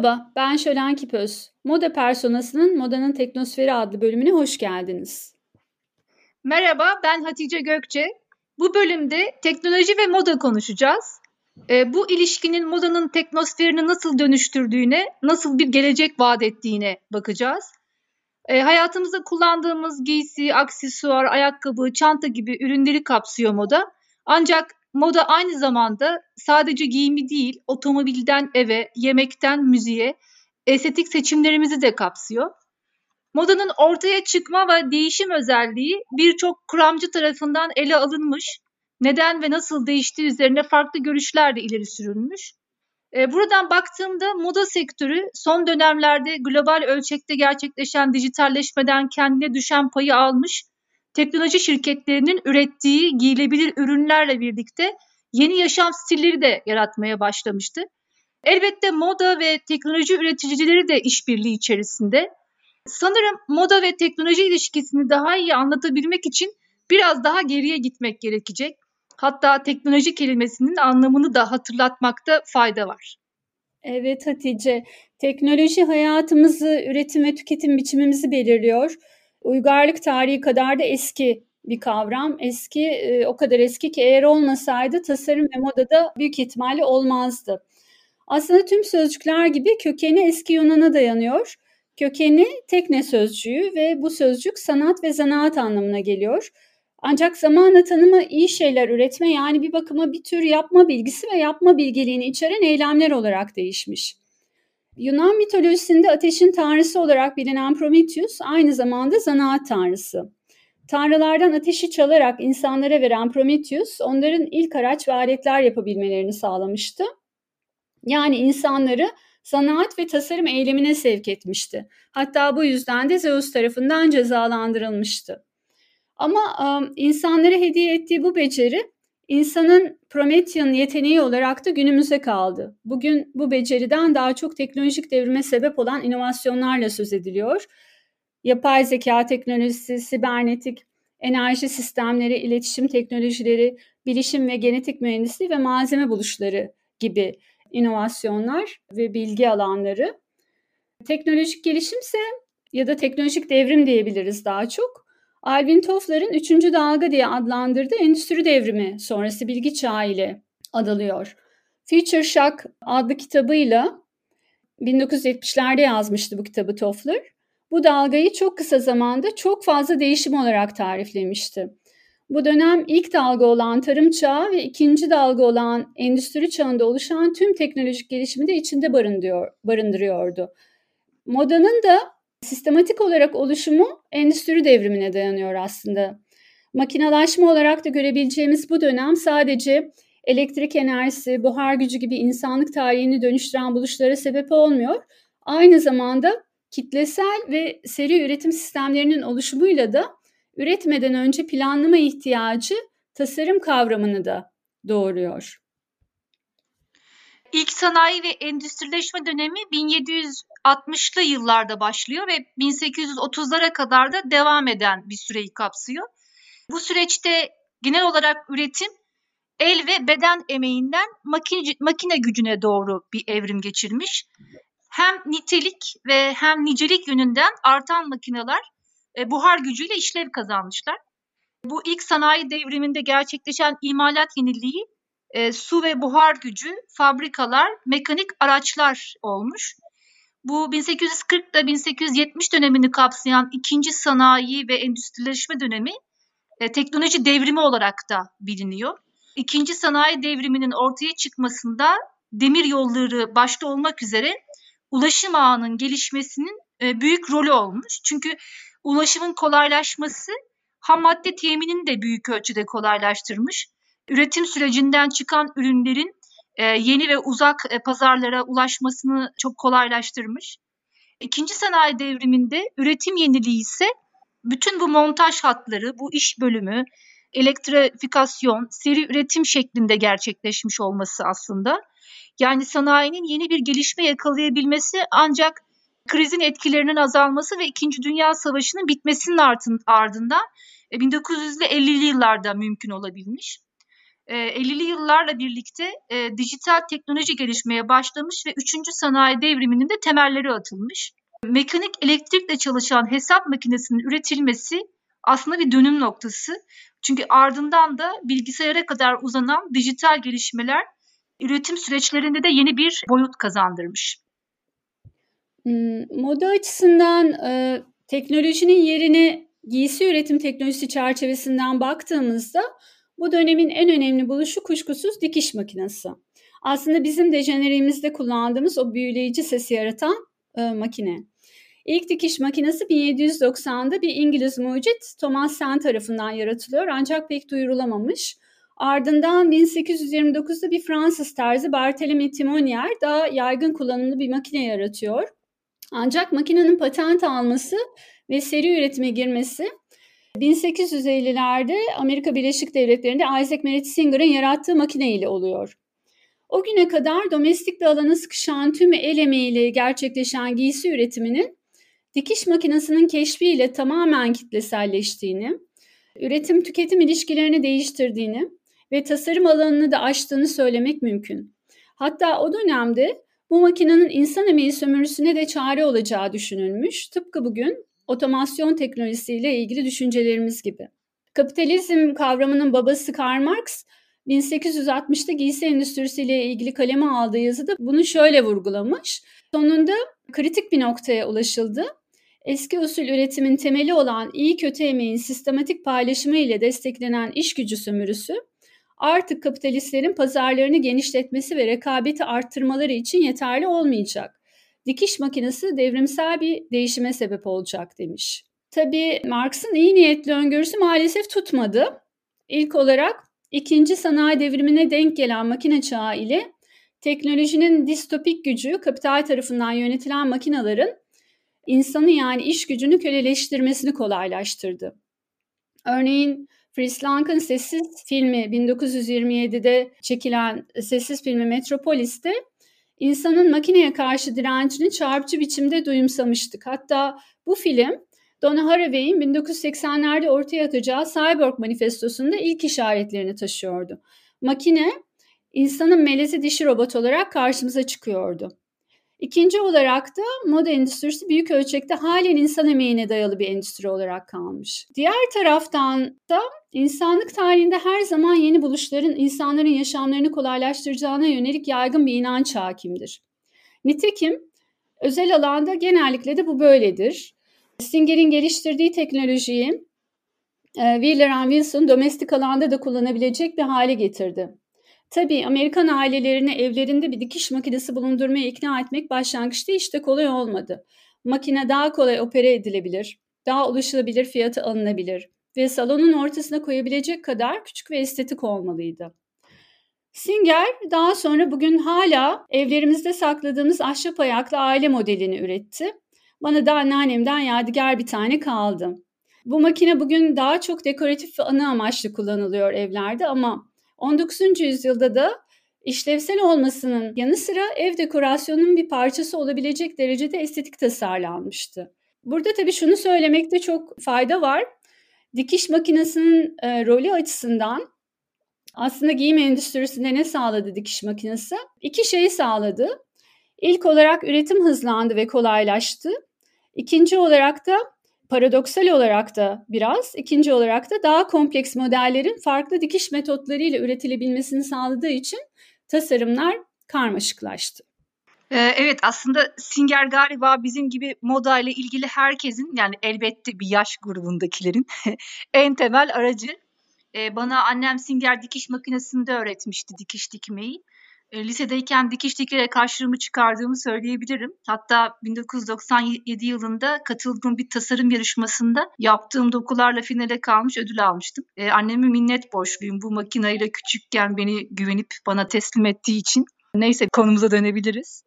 Merhaba, ben Şölen Kipöz. Moda Personası'nın Modanın Teknosferi adlı bölümüne hoş geldiniz. Merhaba, ben Hatice Gökçe. Bu bölümde teknoloji ve moda konuşacağız. E, bu ilişkinin modanın teknosferini nasıl dönüştürdüğüne, nasıl bir gelecek vaat ettiğine bakacağız. E, hayatımızda kullandığımız giysi, aksesuar, ayakkabı, çanta gibi ürünleri kapsıyor moda. Ancak moda aynı zamanda sadece giyimi değil, otomobilden eve, yemekten müziğe, estetik seçimlerimizi de kapsıyor. Modanın ortaya çıkma ve değişim özelliği birçok kuramcı tarafından ele alınmış, neden ve nasıl değiştiği üzerine farklı görüşler de ileri sürülmüş. E, buradan baktığımda moda sektörü son dönemlerde global ölçekte gerçekleşen dijitalleşmeden kendine düşen payı almış, teknoloji şirketlerinin ürettiği giyilebilir ürünlerle birlikte yeni yaşam stilleri de yaratmaya başlamıştı. Elbette moda ve teknoloji üreticileri de işbirliği içerisinde. Sanırım moda ve teknoloji ilişkisini daha iyi anlatabilmek için biraz daha geriye gitmek gerekecek. Hatta teknoloji kelimesinin anlamını da hatırlatmakta fayda var. Evet Hatice, teknoloji hayatımızı, üretim ve tüketim biçimimizi belirliyor. Uygarlık tarihi kadar da eski bir kavram. Eski, e, o kadar eski ki eğer olmasaydı tasarım ve moda da büyük ihtimalle olmazdı. Aslında tüm sözcükler gibi kökeni eski Yunan'a dayanıyor. Kökeni tekne sözcüğü ve bu sözcük sanat ve zanaat anlamına geliyor. Ancak zamanla tanımı iyi şeyler üretme yani bir bakıma bir tür yapma bilgisi ve yapma bilgeliğini içeren eylemler olarak değişmiş. Yunan mitolojisinde ateşin tanrısı olarak bilinen Prometheus aynı zamanda zanaat tanrısı. Tanrılardan ateşi çalarak insanlara veren Prometheus onların ilk araç ve aletler yapabilmelerini sağlamıştı. Yani insanları zanaat ve tasarım eylemine sevk etmişti. Hatta bu yüzden de Zeus tarafından cezalandırılmıştı. Ama um, insanlara hediye ettiği bu beceri insanın Promethean yeteneği olarak da günümüze kaldı. Bugün bu beceriden daha çok teknolojik devrime sebep olan inovasyonlarla söz ediliyor. Yapay zeka teknolojisi, sibernetik, enerji sistemleri, iletişim teknolojileri, bilişim ve genetik mühendisliği ve malzeme buluşları gibi inovasyonlar ve bilgi alanları. Teknolojik gelişimse ya da teknolojik devrim diyebiliriz daha çok. Alvin Toffler'ın üçüncü dalga diye adlandırdığı endüstri devrimi sonrası bilgi çağı ile adalıyor. Future Shock adlı kitabıyla 1970'lerde yazmıştı bu kitabı Toffler. Bu dalgayı çok kısa zamanda çok fazla değişim olarak tariflemişti. Bu dönem ilk dalga olan tarım çağı ve ikinci dalga olan endüstri çağında oluşan tüm teknolojik gelişimi de içinde barındırıyordu. Modanın da sistematik olarak oluşumu endüstri devrimine dayanıyor aslında. Makinalaşma olarak da görebileceğimiz bu dönem sadece elektrik enerjisi, buhar gücü gibi insanlık tarihini dönüştüren buluşlara sebep olmuyor. Aynı zamanda kitlesel ve seri üretim sistemlerinin oluşumuyla da üretmeden önce planlama ihtiyacı tasarım kavramını da doğuruyor. İlk sanayi ve endüstrileşme dönemi 1760'lı yıllarda başlıyor ve 1830'lara kadar da devam eden bir süreyi kapsıyor. Bu süreçte genel olarak üretim el ve beden emeğinden makine, makine gücüne doğru bir evrim geçirmiş. Hem nitelik ve hem nicelik yönünden artan makineler e, buhar gücüyle işlev kazanmışlar. Bu ilk sanayi devriminde gerçekleşen imalat yeniliği e, su ve buhar gücü, fabrikalar, mekanik araçlar olmuş. Bu 1840 ile 1870 dönemini kapsayan ikinci sanayi ve endüstrileşme dönemi e, teknoloji devrimi olarak da biliniyor. İkinci sanayi devriminin ortaya çıkmasında demir yolları başta olmak üzere ulaşım ağının gelişmesinin e, büyük rolü olmuş. Çünkü ulaşımın kolaylaşması ham madde teminini de büyük ölçüde kolaylaştırmış. Üretim sürecinden çıkan ürünlerin e, yeni ve uzak e, pazarlara ulaşmasını çok kolaylaştırmış. İkinci sanayi devriminde üretim yeniliği ise bütün bu montaj hatları, bu iş bölümü, elektrifikasyon, seri üretim şeklinde gerçekleşmiş olması aslında. Yani sanayinin yeni bir gelişme yakalayabilmesi ancak krizin etkilerinin azalması ve İkinci Dünya Savaşı'nın bitmesinin ardından 1950'li e, yıllarda mümkün olabilmiş. 50'li yıllarla birlikte e, dijital teknoloji gelişmeye başlamış ve 3. sanayi devriminin de temelleri atılmış. Mekanik elektrikle çalışan hesap makinesinin üretilmesi aslında bir dönüm noktası. Çünkü ardından da bilgisayara kadar uzanan dijital gelişmeler üretim süreçlerinde de yeni bir boyut kazandırmış. Hmm, moda açısından e, teknolojinin yerine giysi üretim teknolojisi çerçevesinden baktığımızda bu dönemin en önemli buluşu kuşkusuz dikiş makinesi. Aslında bizim de jeneriğimizde kullandığımız o büyüleyici sesi yaratan e, makine. İlk dikiş makinesi 1790'da bir İngiliz mucit Thomas Sen tarafından yaratılıyor ancak pek duyurulamamış. Ardından 1829'da bir Fransız terzi Barthélemy Timonier daha yaygın kullanımlı bir makine yaratıyor. Ancak makinenin patent alması ve seri üretime girmesi 1850'lerde Amerika Birleşik Devletleri'nde Isaac Merritt Singer'ın yarattığı makine ile oluyor. O güne kadar domestik bir alana sıkışan tüm el emeğiyle gerçekleşen giysi üretiminin dikiş makinesinin keşfiyle tamamen kitleselleştiğini, üretim tüketim ilişkilerini değiştirdiğini ve tasarım alanını da aştığını söylemek mümkün. Hatta o dönemde bu makinenin insan emeği sömürüsüne de çare olacağı düşünülmüş. Tıpkı bugün otomasyon teknolojisiyle ilgili düşüncelerimiz gibi. Kapitalizm kavramının babası Karl Marx 1860'ta giysi endüstrisiyle ilgili kaleme aldığı yazıda bunu şöyle vurgulamış. Sonunda kritik bir noktaya ulaşıldı. Eski usul üretimin temeli olan iyi kötü emeğin sistematik paylaşımı ile desteklenen iş gücü sömürüsü artık kapitalistlerin pazarlarını genişletmesi ve rekabeti arttırmaları için yeterli olmayacak. Dikiş makinesi devrimsel bir değişime sebep olacak demiş. Tabii Marx'ın iyi niyetli öngörüsü maalesef tutmadı. İlk olarak ikinci sanayi devrimine denk gelen makine çağı ile teknolojinin distopik gücü kapital tarafından yönetilen makinelerin insanı yani iş gücünü köleleştirmesini kolaylaştırdı. Örneğin Fritz Lang'ın Sessiz filmi 1927'de çekilen Sessiz filmi Metropolis'te insanın makineye karşı direncini çarpıcı biçimde duyumsamıştık. Hatta bu film Donna Haraway'in 1980'lerde ortaya atacağı Cyborg Manifestosu'nda ilk işaretlerini taşıyordu. Makine insanın melezi dişi robot olarak karşımıza çıkıyordu. İkinci olarak da moda endüstrisi büyük ölçekte halen insan emeğine dayalı bir endüstri olarak kalmış. Diğer taraftan da insanlık tarihinde her zaman yeni buluşların insanların yaşamlarını kolaylaştıracağına yönelik yaygın bir inanç hakimdir. Nitekim özel alanda genellikle de bu böyledir. Singer'in geliştirdiği teknolojiyi e, Wheeler Wilson domestik alanda da kullanabilecek bir hale getirdi. Tabii Amerikan ailelerini evlerinde bir dikiş makinesi bulundurmaya ikna etmek başlangıçta işte kolay olmadı. Makine daha kolay opere edilebilir, daha ulaşılabilir fiyatı alınabilir ve salonun ortasına koyabilecek kadar küçük ve estetik olmalıydı. Singer daha sonra bugün hala evlerimizde sakladığımız ahşap ayaklı aile modelini üretti. Bana da anneannemden yadigar bir tane kaldı. Bu makine bugün daha çok dekoratif ve anı amaçlı kullanılıyor evlerde ama 19. yüzyılda da işlevsel olmasının yanı sıra ev dekorasyonunun bir parçası olabilecek derecede estetik tasarlanmıştı. Burada tabii şunu söylemekte çok fayda var. Dikiş makinesinin e, rolü açısından aslında giyim endüstrisinde ne sağladı dikiş makinesi? İki şeyi sağladı. İlk olarak üretim hızlandı ve kolaylaştı. İkinci olarak da paradoksal olarak da biraz, ikinci olarak da daha kompleks modellerin farklı dikiş metotlarıyla üretilebilmesini sağladığı için tasarımlar karmaşıklaştı. Ee, evet aslında Singer galiba bizim gibi moda ile ilgili herkesin yani elbette bir yaş grubundakilerin en temel aracı. Ee, bana annem Singer dikiş makinesinde öğretmişti dikiş dikmeyi. E, lisedeyken dikiş dikerek karşılığımı çıkardığımı söyleyebilirim. Hatta 1997 yılında katıldığım bir tasarım yarışmasında yaptığım dokularla finale kalmış ödül almıştım. E, anneme minnet borçluyum bu makineyle küçükken beni güvenip bana teslim ettiği için. Neyse konumuza dönebiliriz.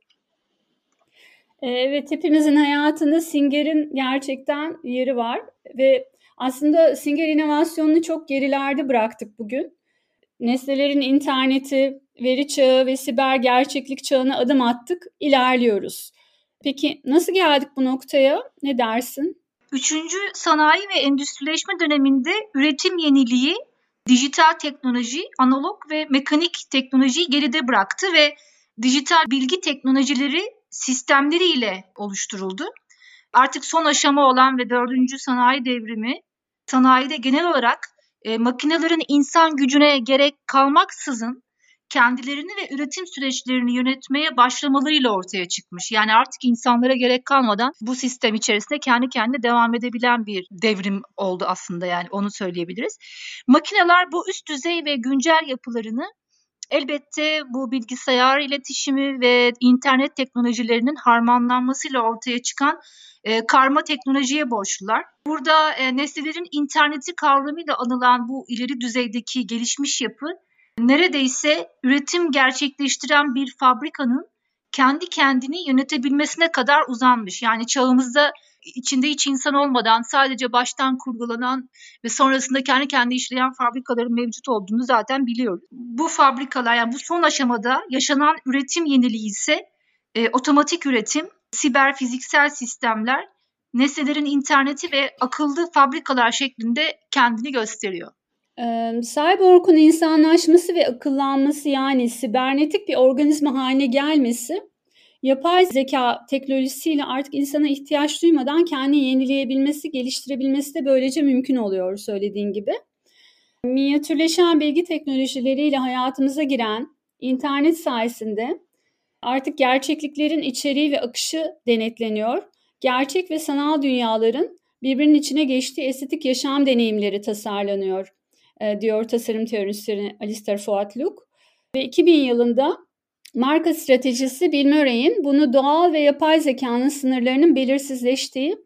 E, evet hepimizin hayatında Singer'in gerçekten yeri var ve aslında Singer inovasyonunu çok gerilerde bıraktık bugün. Nesnelerin interneti, veri çağı ve siber gerçeklik çağına adım attık, ilerliyoruz. Peki nasıl geldik bu noktaya? Ne dersin? Üçüncü sanayi ve endüstrileşme döneminde üretim yeniliği dijital teknoloji, analog ve mekanik teknolojiyi geride bıraktı ve dijital bilgi teknolojileri sistemleriyle oluşturuldu. Artık son aşama olan ve dördüncü sanayi devrimi sanayide genel olarak e, makinelerin insan gücüne gerek kalmaksızın kendilerini ve üretim süreçlerini yönetmeye başlamalarıyla ortaya çıkmış. Yani artık insanlara gerek kalmadan bu sistem içerisinde kendi kendine devam edebilen bir devrim oldu aslında yani onu söyleyebiliriz. Makineler bu üst düzey ve güncel yapılarını elbette bu bilgisayar iletişimi ve internet teknolojilerinin harmanlanmasıyla ortaya çıkan e, karma teknolojiye borçlular. Burada e, nesnelerin interneti kavramıyla anılan bu ileri düzeydeki gelişmiş yapı neredeyse üretim gerçekleştiren bir fabrikanın kendi kendini yönetebilmesine kadar uzanmış. Yani çağımızda içinde hiç insan olmadan sadece baştan kurgulanan ve sonrasında kendi kendi işleyen fabrikaların mevcut olduğunu zaten biliyoruz. Bu fabrikalar yani bu son aşamada yaşanan üretim yeniliği ise e, otomatik üretim, siber fiziksel sistemler, nesnelerin interneti ve akıllı fabrikalar şeklinde kendini gösteriyor. Ee, cyborg'un insanlaşması ve akıllanması yani sibernetik bir organizma haline gelmesi yapay zeka teknolojisiyle artık insana ihtiyaç duymadan kendini yenileyebilmesi, geliştirebilmesi de böylece mümkün oluyor söylediğin gibi. Minyatürleşen bilgi teknolojileriyle hayatımıza giren internet sayesinde artık gerçekliklerin içeriği ve akışı denetleniyor. Gerçek ve sanal dünyaların birbirinin içine geçtiği estetik yaşam deneyimleri tasarlanıyor diyor tasarım teorisini Alistair Fuad Luke. Ve 2000 yılında marka stratejisi Bill Murray'in bunu doğal ve yapay zekanın sınırlarının belirsizleştiği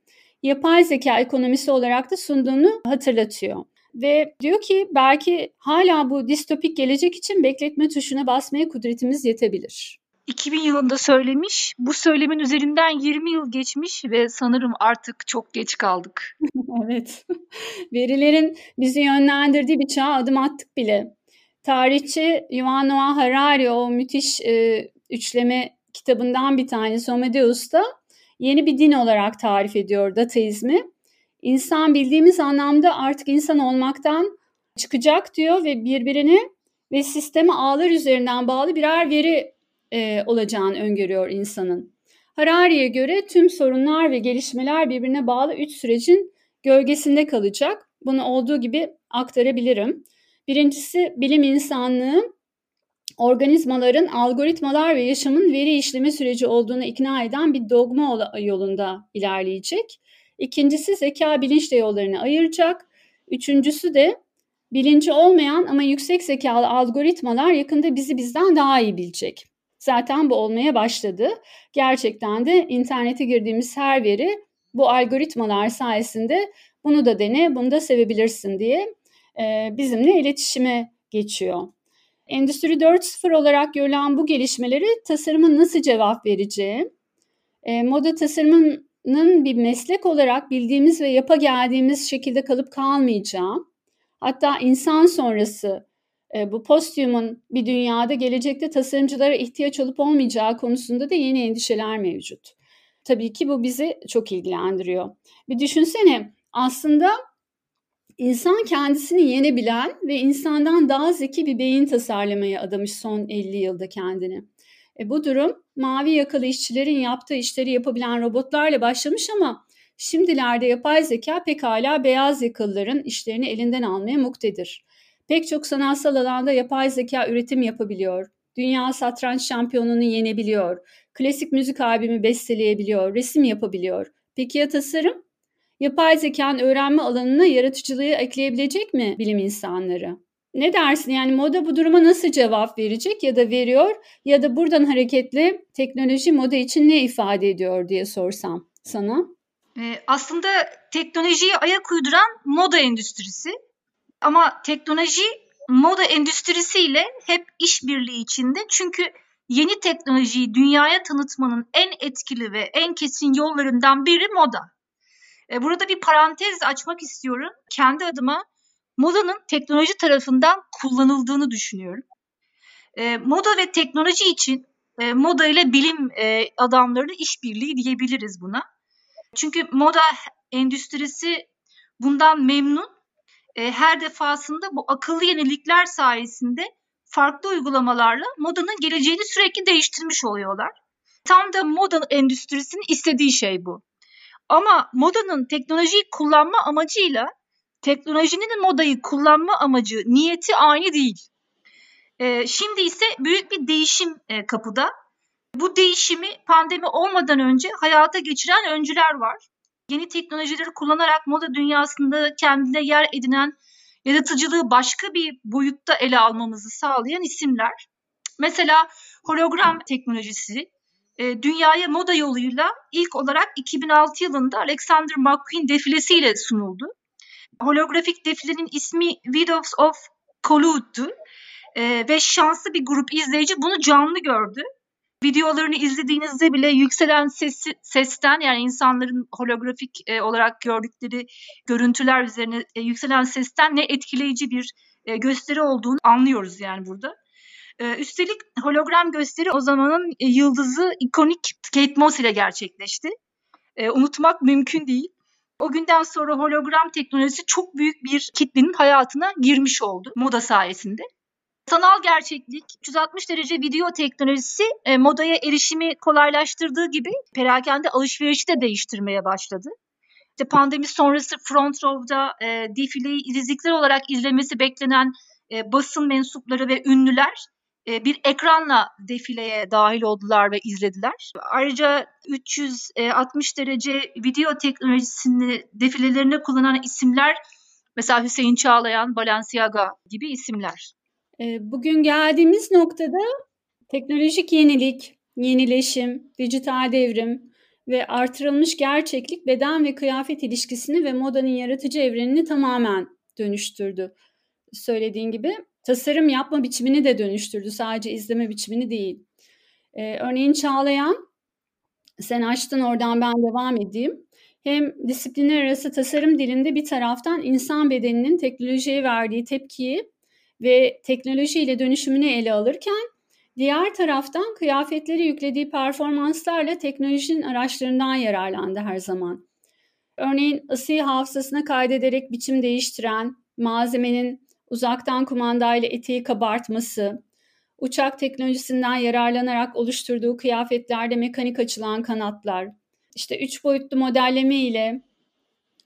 yapay zeka ekonomisi olarak da sunduğunu hatırlatıyor. Ve diyor ki belki hala bu distopik gelecek için bekletme tuşuna basmaya kudretimiz yetebilir. 2000 yılında söylemiş. Bu söylemin üzerinden 20 yıl geçmiş ve sanırım artık çok geç kaldık. evet. Verilerin bizi yönlendirdiği bir çağa adım attık bile. Tarihçi Yuval Noah Harari o müthiş e, üçleme kitabından bir tanesi Homo yeni bir din olarak tarif ediyor dataizmi. İnsan bildiğimiz anlamda artık insan olmaktan çıkacak diyor ve birbirini ve sisteme ağlar üzerinden bağlı birer veri e, olacağını öngörüyor insanın. Harari'ye göre tüm sorunlar ve gelişmeler birbirine bağlı üç sürecin gölgesinde kalacak. Bunu olduğu gibi aktarabilirim. Birincisi bilim insanlığı organizmaların algoritmalar ve yaşamın veri işleme süreci olduğunu ikna eden bir dogma yolunda ilerleyecek. İkincisi zeka bilinçle yollarını ayıracak. Üçüncüsü de bilinci olmayan ama yüksek zekalı algoritmalar yakında bizi bizden daha iyi bilecek. Zaten bu olmaya başladı. Gerçekten de internete girdiğimiz her veri bu algoritmalar sayesinde bunu da dene, bunu da sevebilirsin diye e, bizimle iletişime geçiyor. Endüstri 4.0 olarak görülen bu gelişmeleri tasarımın nasıl cevap vereceği, e, moda tasarımının bir meslek olarak bildiğimiz ve yapa geldiğimiz şekilde kalıp kalmayacağı, hatta insan sonrası e, bu posthuman bir dünyada gelecekte tasarımcılara ihtiyaç olup olmayacağı konusunda da yeni endişeler mevcut. Tabii ki bu bizi çok ilgilendiriyor. Bir düşünsene aslında insan kendisini yenebilen ve insandan daha zeki bir beyin tasarlamaya adamış son 50 yılda kendini. E, bu durum mavi yakalı işçilerin yaptığı işleri yapabilen robotlarla başlamış ama şimdilerde yapay zeka pekala beyaz yakalıların işlerini elinden almaya muktedir. Pek çok sanatsal alanda yapay zeka üretim yapabiliyor. Dünya satranç şampiyonunu yenebiliyor. Klasik müzik albümü besteleyebiliyor. Resim yapabiliyor. Peki ya tasarım? Yapay zekanın öğrenme alanına yaratıcılığı ekleyebilecek mi bilim insanları? Ne dersin yani moda bu duruma nasıl cevap verecek ya da veriyor ya da buradan hareketle teknoloji moda için ne ifade ediyor diye sorsam sana? Ee, aslında teknolojiye ayak uyduran moda endüstrisi ama teknoloji moda endüstrisiyle hep işbirliği içinde. Çünkü yeni teknolojiyi dünyaya tanıtmanın en etkili ve en kesin yollarından biri moda. E, burada bir parantez açmak istiyorum. Kendi adıma modanın teknoloji tarafından kullanıldığını düşünüyorum. E, moda ve teknoloji için e, moda ile bilim adamlarının işbirliği diyebiliriz buna. Çünkü moda endüstrisi bundan memnun e, her defasında bu akıllı yenilikler sayesinde farklı uygulamalarla modanın geleceğini sürekli değiştirmiş oluyorlar. Tam da moda endüstrisinin istediği şey bu. Ama modanın teknolojiyi kullanma amacıyla teknolojinin modayı kullanma amacı, niyeti aynı değil. E, şimdi ise büyük bir değişim e, kapıda. Bu değişimi pandemi olmadan önce hayata geçiren öncüler var. Yeni teknolojileri kullanarak moda dünyasında kendine yer edinen yaratıcılığı başka bir boyutta ele almamızı sağlayan isimler. Mesela hologram teknolojisi e, dünyaya moda yoluyla ilk olarak 2006 yılında Alexander McQueen defilesiyle sunuldu. Holografik defilenin ismi Widows of Kolu'du e, ve şanslı bir grup izleyici bunu canlı gördü. Videolarını izlediğinizde bile yükselen sesi, sesten yani insanların holografik e, olarak gördükleri görüntüler üzerine e, yükselen sesten ne etkileyici bir e, gösteri olduğunu anlıyoruz yani burada. E, üstelik hologram gösteri o zamanın e, yıldızı ikonik Kate Moss ile gerçekleşti. E, unutmak mümkün değil. O günden sonra hologram teknolojisi çok büyük bir kitlenin hayatına girmiş oldu moda sayesinde. Sanal gerçeklik, 360 derece video teknolojisi e, modaya erişimi kolaylaştırdığı gibi perakende alışverişi de değiştirmeye başladı. İşte pandemi sonrası front row'da e, defileyi izleyiciler olarak izlemesi beklenen e, basın mensupları ve ünlüler e, bir ekranla defileye dahil oldular ve izlediler. Ayrıca 360 derece video teknolojisini defilelerine kullanan isimler mesela Hüseyin Çağlayan, Balenciaga gibi isimler. Bugün geldiğimiz noktada teknolojik yenilik, yenileşim, dijital devrim ve artırılmış gerçeklik beden ve kıyafet ilişkisini ve modanın yaratıcı evrenini tamamen dönüştürdü. Söylediğin gibi tasarım yapma biçimini de dönüştürdü. Sadece izleme biçimini değil. Ee, örneğin Çağlayan, sen açtın oradan ben devam edeyim. Hem disiplinler arası tasarım dilinde bir taraftan insan bedeninin teknolojiye verdiği tepkiyi ve teknolojiyle dönüşümünü ele alırken diğer taraftan kıyafetleri yüklediği performanslarla teknolojinin araçlarından yararlandı her zaman. Örneğin ısıyı hafızasına kaydederek biçim değiştiren, malzemenin uzaktan kumandayla eteği kabartması, uçak teknolojisinden yararlanarak oluşturduğu kıyafetlerde mekanik açılan kanatlar, işte üç boyutlu modelleme ile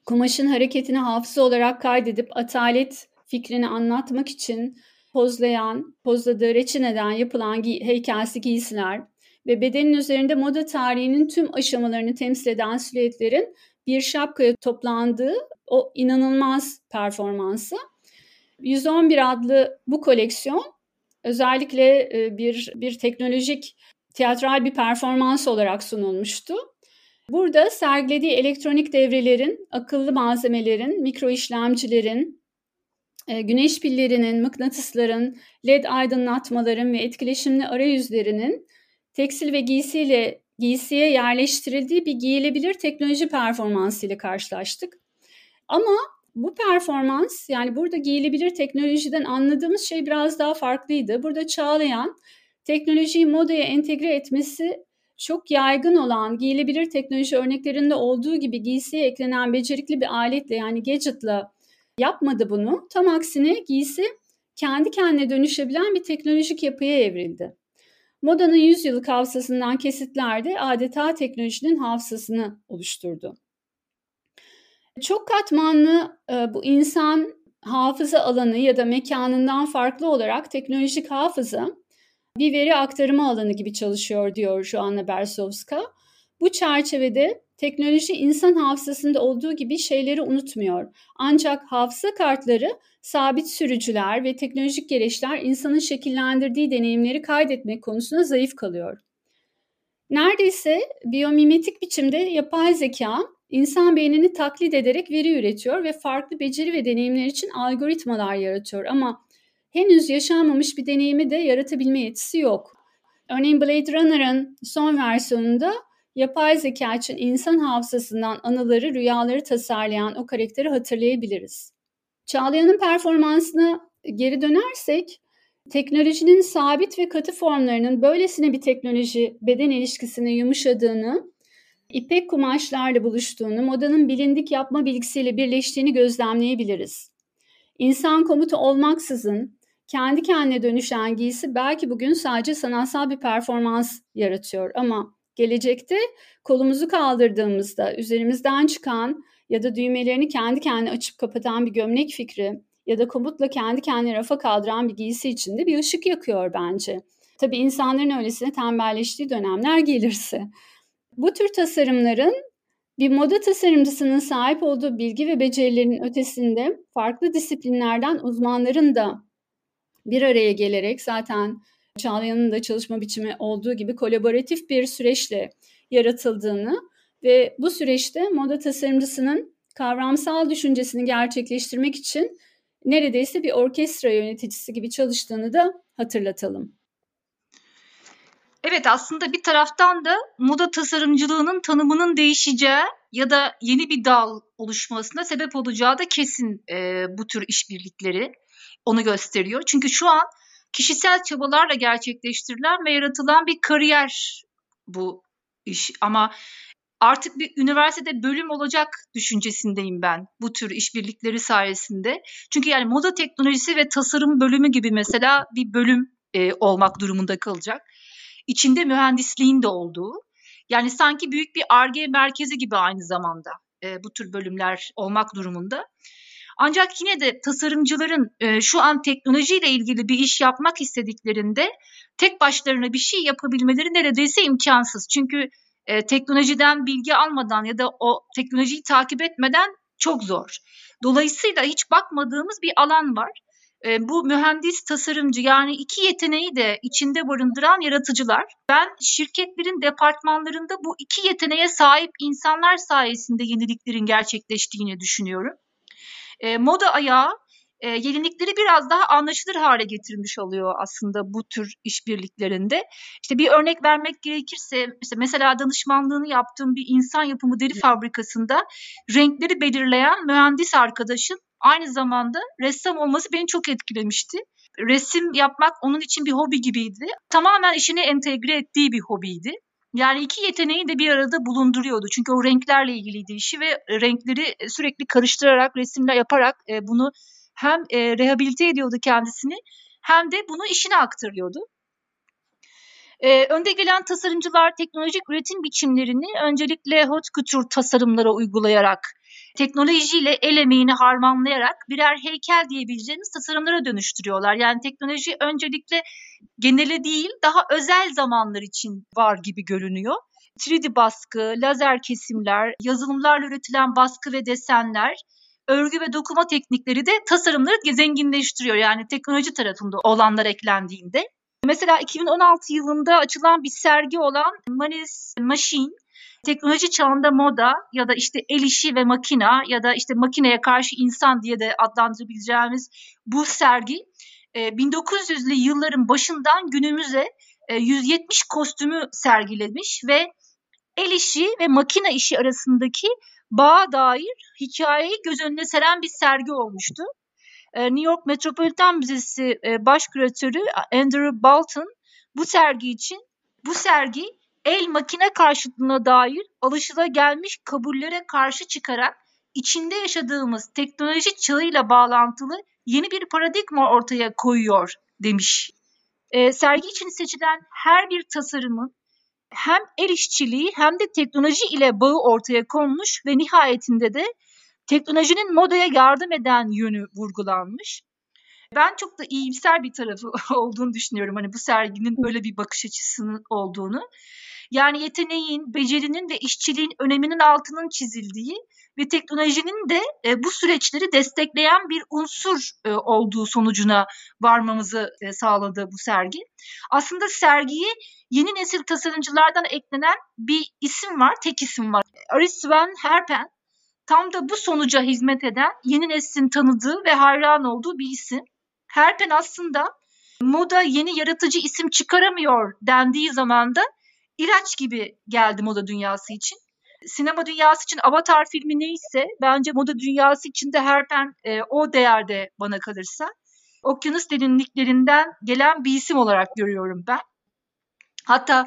kumaşın hareketini hafıza olarak kaydedip atalet fikrini anlatmak için pozlayan, pozladığı reçineden yapılan gi- heykelsi giysiler ve bedenin üzerinde moda tarihinin tüm aşamalarını temsil eden silüetlerin bir şapkaya toplandığı o inanılmaz performansı. 111 adlı bu koleksiyon özellikle e, bir bir teknolojik tiyatral bir performans olarak sunulmuştu. Burada sergilediği elektronik devrelerin, akıllı malzemelerin, mikro işlemcilerin, güneş pillerinin, mıknatısların, led aydınlatmaların ve etkileşimli arayüzlerinin tekstil ve giysiyle giysiye yerleştirildiği bir giyilebilir teknoloji performansı ile karşılaştık. Ama bu performans yani burada giyilebilir teknolojiden anladığımız şey biraz daha farklıydı. Burada Çağlayan teknolojiyi modaya entegre etmesi çok yaygın olan giyilebilir teknoloji örneklerinde olduğu gibi giysiye eklenen becerikli bir aletle yani gadget'la yapmadı bunu. Tam aksine giysi kendi kendine dönüşebilen bir teknolojik yapıya evrildi. Modanın 100 yıllık hafızasından kesitlerde adeta teknolojinin hafızasını oluşturdu. Çok katmanlı e, bu insan hafıza alanı ya da mekanından farklı olarak teknolojik hafıza bir veri aktarımı alanı gibi çalışıyor diyor Joanna Bersowska. Bu çerçevede teknoloji insan hafızasında olduğu gibi şeyleri unutmuyor. Ancak hafıza kartları sabit sürücüler ve teknolojik gereçler insanın şekillendirdiği deneyimleri kaydetmek konusunda zayıf kalıyor. Neredeyse biyomimetik biçimde yapay zeka insan beynini taklit ederek veri üretiyor ve farklı beceri ve deneyimler için algoritmalar yaratıyor ama henüz yaşanmamış bir deneyimi de yaratabilme yetisi yok. Örneğin Blade Runner'ın son versiyonunda yapay zeka için insan hafızasından anıları, rüyaları tasarlayan o karakteri hatırlayabiliriz. Çağlayan'ın performansına geri dönersek, teknolojinin sabit ve katı formlarının böylesine bir teknoloji beden ilişkisine yumuşadığını, ipek kumaşlarla buluştuğunu, modanın bilindik yapma bilgisiyle birleştiğini gözlemleyebiliriz. İnsan komutu olmaksızın kendi kendine dönüşen giysi belki bugün sadece sanatsal bir performans yaratıyor ama gelecekte kolumuzu kaldırdığımızda üzerimizden çıkan ya da düğmelerini kendi kendine açıp kapatan bir gömlek fikri ya da komutla kendi kendine rafa kaldıran bir giysi içinde bir ışık yakıyor bence. Tabii insanların öylesine tembelleştiği dönemler gelirse. Bu tür tasarımların bir moda tasarımcısının sahip olduğu bilgi ve becerilerin ötesinde farklı disiplinlerden uzmanların da bir araya gelerek zaten Çağlayan'ın da çalışma biçimi olduğu gibi kolaboratif bir süreçle yaratıldığını ve bu süreçte moda tasarımcısının kavramsal düşüncesini gerçekleştirmek için neredeyse bir orkestra yöneticisi gibi çalıştığını da hatırlatalım. Evet aslında bir taraftan da moda tasarımcılığının tanımının değişeceği ya da yeni bir dal oluşmasına sebep olacağı da kesin e, bu tür işbirlikleri onu gösteriyor. Çünkü şu an kişisel çabalarla gerçekleştirilen ve yaratılan bir kariyer bu iş ama artık bir üniversitede bölüm olacak düşüncesindeyim ben bu tür işbirlikleri sayesinde. Çünkü yani moda teknolojisi ve tasarım bölümü gibi mesela bir bölüm e, olmak durumunda kalacak. İçinde mühendisliğin de olduğu. Yani sanki büyük bir ARGE merkezi gibi aynı zamanda e, bu tür bölümler olmak durumunda. Ancak yine de tasarımcıların e, şu an teknolojiyle ilgili bir iş yapmak istediklerinde tek başlarına bir şey yapabilmeleri neredeyse imkansız. Çünkü e, teknolojiden bilgi almadan ya da o teknolojiyi takip etmeden çok zor. Dolayısıyla hiç bakmadığımız bir alan var. E, bu mühendis tasarımcı yani iki yeteneği de içinde barındıran yaratıcılar. Ben şirketlerin departmanlarında bu iki yeteneğe sahip insanlar sayesinde yeniliklerin gerçekleştiğini düşünüyorum. E, moda ayağı e, yenilikleri biraz daha anlaşılır hale getirmiş oluyor aslında bu tür işbirliklerinde. İşte bir örnek vermek gerekirse işte mesela danışmanlığını yaptığım bir insan yapımı deri fabrikasında renkleri belirleyen mühendis arkadaşım aynı zamanda ressam olması beni çok etkilemişti. Resim yapmak onun için bir hobi gibiydi. Tamamen işine entegre ettiği bir hobiydi. Yani iki yeteneği de bir arada bulunduruyordu. Çünkü o renklerle ilgiliydi işi ve renkleri sürekli karıştırarak, resimler yaparak e, bunu hem e, rehabilite ediyordu kendisini hem de bunu işine aktarıyordu. Ee, önde gelen tasarımcılar teknolojik üretim biçimlerini öncelikle haute couture tasarımlara uygulayarak, teknolojiyle el emeğini harmanlayarak birer heykel diyebileceğiniz tasarımlara dönüştürüyorlar. Yani teknoloji öncelikle genele değil daha özel zamanlar için var gibi görünüyor. 3D baskı, lazer kesimler, yazılımlarla üretilen baskı ve desenler, örgü ve dokuma teknikleri de tasarımları zenginleştiriyor. Yani teknoloji tarafında olanlar eklendiğinde. Mesela 2016 yılında açılan bir sergi olan Manis Machine teknoloji çağında moda ya da işte el işi ve makina ya da işte makineye karşı insan diye de adlandırabileceğimiz bu sergi 1900'lü e, yılların başından günümüze 170 e, kostümü sergilemiş ve el işi ve makina işi arasındaki bağa dair hikayeyi göz önüne seren bir sergi olmuştu. Ee, New York Metropolitan Müzesi e, baş küratörü Andrew Bolton bu sergi için bu sergi el makine karşıtlığına dair alışılagelmiş kabullere karşı çıkarak içinde yaşadığımız teknoloji çağıyla bağlantılı yeni bir paradigma ortaya koyuyor demiş. E, sergi için seçilen her bir tasarımın hem el işçiliği hem de teknoloji ile bağı ortaya konmuş ve nihayetinde de teknolojinin modaya yardım eden yönü vurgulanmış. Ben çok da iyimser bir tarafı olduğunu düşünüyorum. Hani bu serginin böyle bir bakış açısının olduğunu. Yani yeteneğin, becerinin ve işçiliğin öneminin altının çizildiği ve teknolojinin de e, bu süreçleri destekleyen bir unsur e, olduğu sonucuna varmamızı e, sağladı bu sergi. Aslında sergiyi yeni nesil tasarımcılardan eklenen bir isim var, tek isim var. Aris van Herpen tam da bu sonuca hizmet eden yeni neslin tanıdığı ve hayran olduğu bir isim. Herpen aslında moda yeni yaratıcı isim çıkaramıyor dendiği zaman da ilaç gibi geldi moda dünyası için. Sinema dünyası için Avatar filmi neyse bence moda dünyası için de Herpen e, o değerde bana kalırsa. Okyanus derinliklerinden gelen bir isim olarak görüyorum ben. Hatta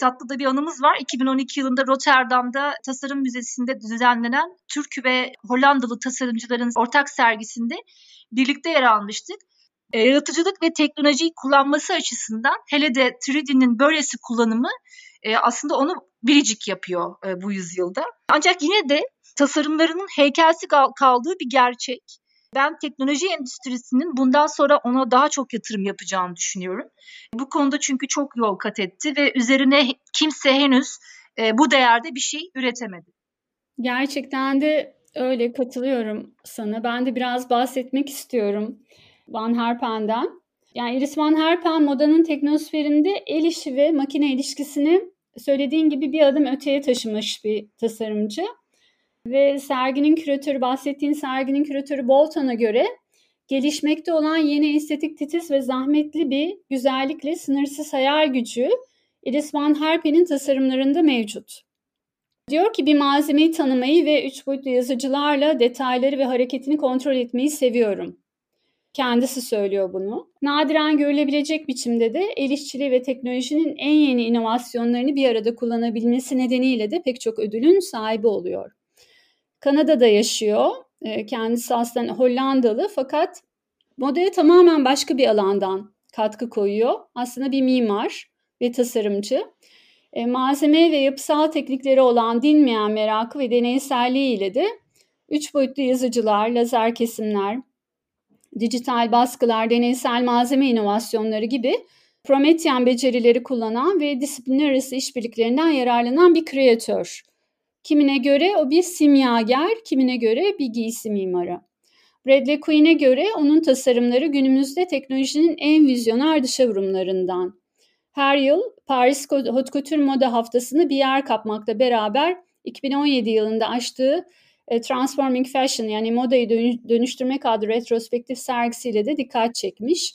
tatlı da bir anımız var. 2012 yılında Rotterdam'da Tasarım Müzesi'nde düzenlenen Türk ve Hollandalı tasarımcıların ortak sergisinde birlikte yer almıştık. E, yaratıcılık ve teknolojiyi kullanması açısından hele de 3D'nin böylesi kullanımı e, aslında onu biricik yapıyor e, bu yüzyılda. Ancak yine de tasarımlarının heykelsi kaldığı bir gerçek. Ben teknoloji endüstrisinin bundan sonra ona daha çok yatırım yapacağını düşünüyorum. Bu konuda çünkü çok yol kat etti ve üzerine kimse henüz e, bu değerde bir şey üretemedi. Gerçekten de öyle katılıyorum sana. Ben de biraz bahsetmek istiyorum Van Herpen'den. Yani Iris Van Herpen modanın teknosferinde el işi ve makine ilişkisini söylediğin gibi bir adım öteye taşımış bir tasarımcı. Ve serginin küratörü, bahsettiğin serginin küratörü Bolton'a göre gelişmekte olan yeni estetik titiz ve zahmetli bir güzellikle sınırsız hayal gücü Iris Van Herpen'in tasarımlarında mevcut. Diyor ki bir malzemeyi tanımayı ve üç boyutlu yazıcılarla detayları ve hareketini kontrol etmeyi seviyorum. Kendisi söylüyor bunu. Nadiren görülebilecek biçimde de el işçiliği ve teknolojinin en yeni inovasyonlarını bir arada kullanabilmesi nedeniyle de pek çok ödülün sahibi oluyor. Kanada'da yaşıyor. Ee, kendisi aslında Hollandalı fakat modaya tamamen başka bir alandan katkı koyuyor. Aslında bir mimar ve tasarımcı. E, malzeme ve yapısal teknikleri olan dinmeyen merakı ve deneyselliği ile de üç boyutlu yazıcılar, lazer kesimler, dijital baskılar, deneysel malzeme inovasyonları gibi Promethean becerileri kullanan ve disiplinler arası işbirliklerinden yararlanan bir kreatör. Kimine göre o bir simyager, kimine göre bir giysi mimarı. Bradley Quinn'e göre onun tasarımları günümüzde teknolojinin en vizyoner dışavurumlarından. Her yıl Paris Haute Couture Moda Haftası'nı bir yer kapmakla beraber 2017 yılında açtığı Transforming Fashion yani modayı dönüştürmek adlı retrospektif sergisiyle de dikkat çekmiş.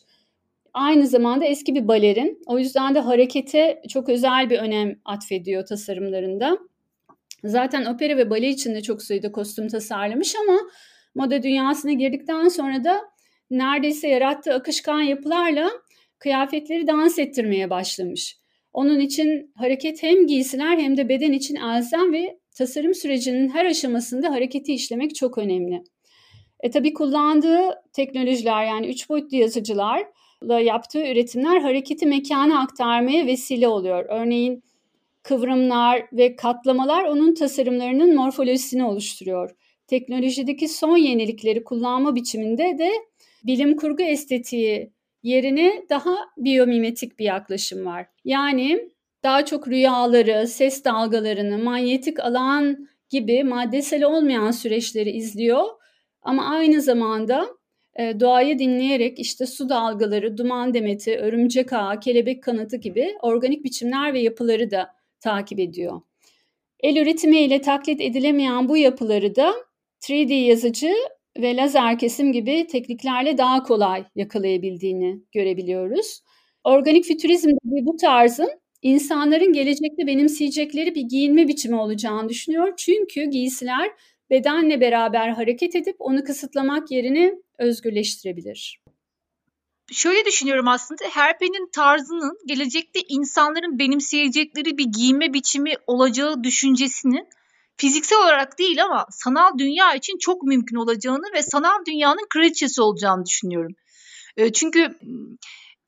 Aynı zamanda eski bir balerin. O yüzden de harekete çok özel bir önem atfediyor tasarımlarında. Zaten opera ve bale için de çok sayıda kostüm tasarlamış ama moda dünyasına girdikten sonra da neredeyse yarattığı akışkan yapılarla kıyafetleri dans ettirmeye başlamış. Onun için hareket hem giysiler hem de beden için elzem ve tasarım sürecinin her aşamasında hareketi işlemek çok önemli. E tabi kullandığı teknolojiler yani üç boyutlu yazıcılarla yaptığı üretimler hareketi mekana aktarmaya vesile oluyor. Örneğin kıvrımlar ve katlamalar onun tasarımlarının morfolojisini oluşturuyor. Teknolojideki son yenilikleri kullanma biçiminde de bilim kurgu estetiği yerine daha biyomimetik bir yaklaşım var. Yani daha çok rüyaları, ses dalgalarını, manyetik alan gibi maddesel olmayan süreçleri izliyor. Ama aynı zamanda e, doğayı dinleyerek işte su dalgaları, duman demeti, örümcek ağı, kelebek kanatı gibi organik biçimler ve yapıları da takip ediyor. El üretimiyle taklit edilemeyen bu yapıları da 3D yazıcı ve lazer kesim gibi tekniklerle daha kolay yakalayabildiğini görebiliyoruz. Organik fütürizm bu tarzın insanların gelecekte benimseyecekleri bir giyinme biçimi olacağını düşünüyor. Çünkü giysiler bedenle beraber hareket edip onu kısıtlamak yerine özgürleştirebilir. Şöyle düşünüyorum aslında Herpe'nin tarzının gelecekte insanların benimseyecekleri bir giyinme biçimi olacağı düşüncesinin fiziksel olarak değil ama sanal dünya için çok mümkün olacağını ve sanal dünyanın kraliçesi olacağını düşünüyorum. Çünkü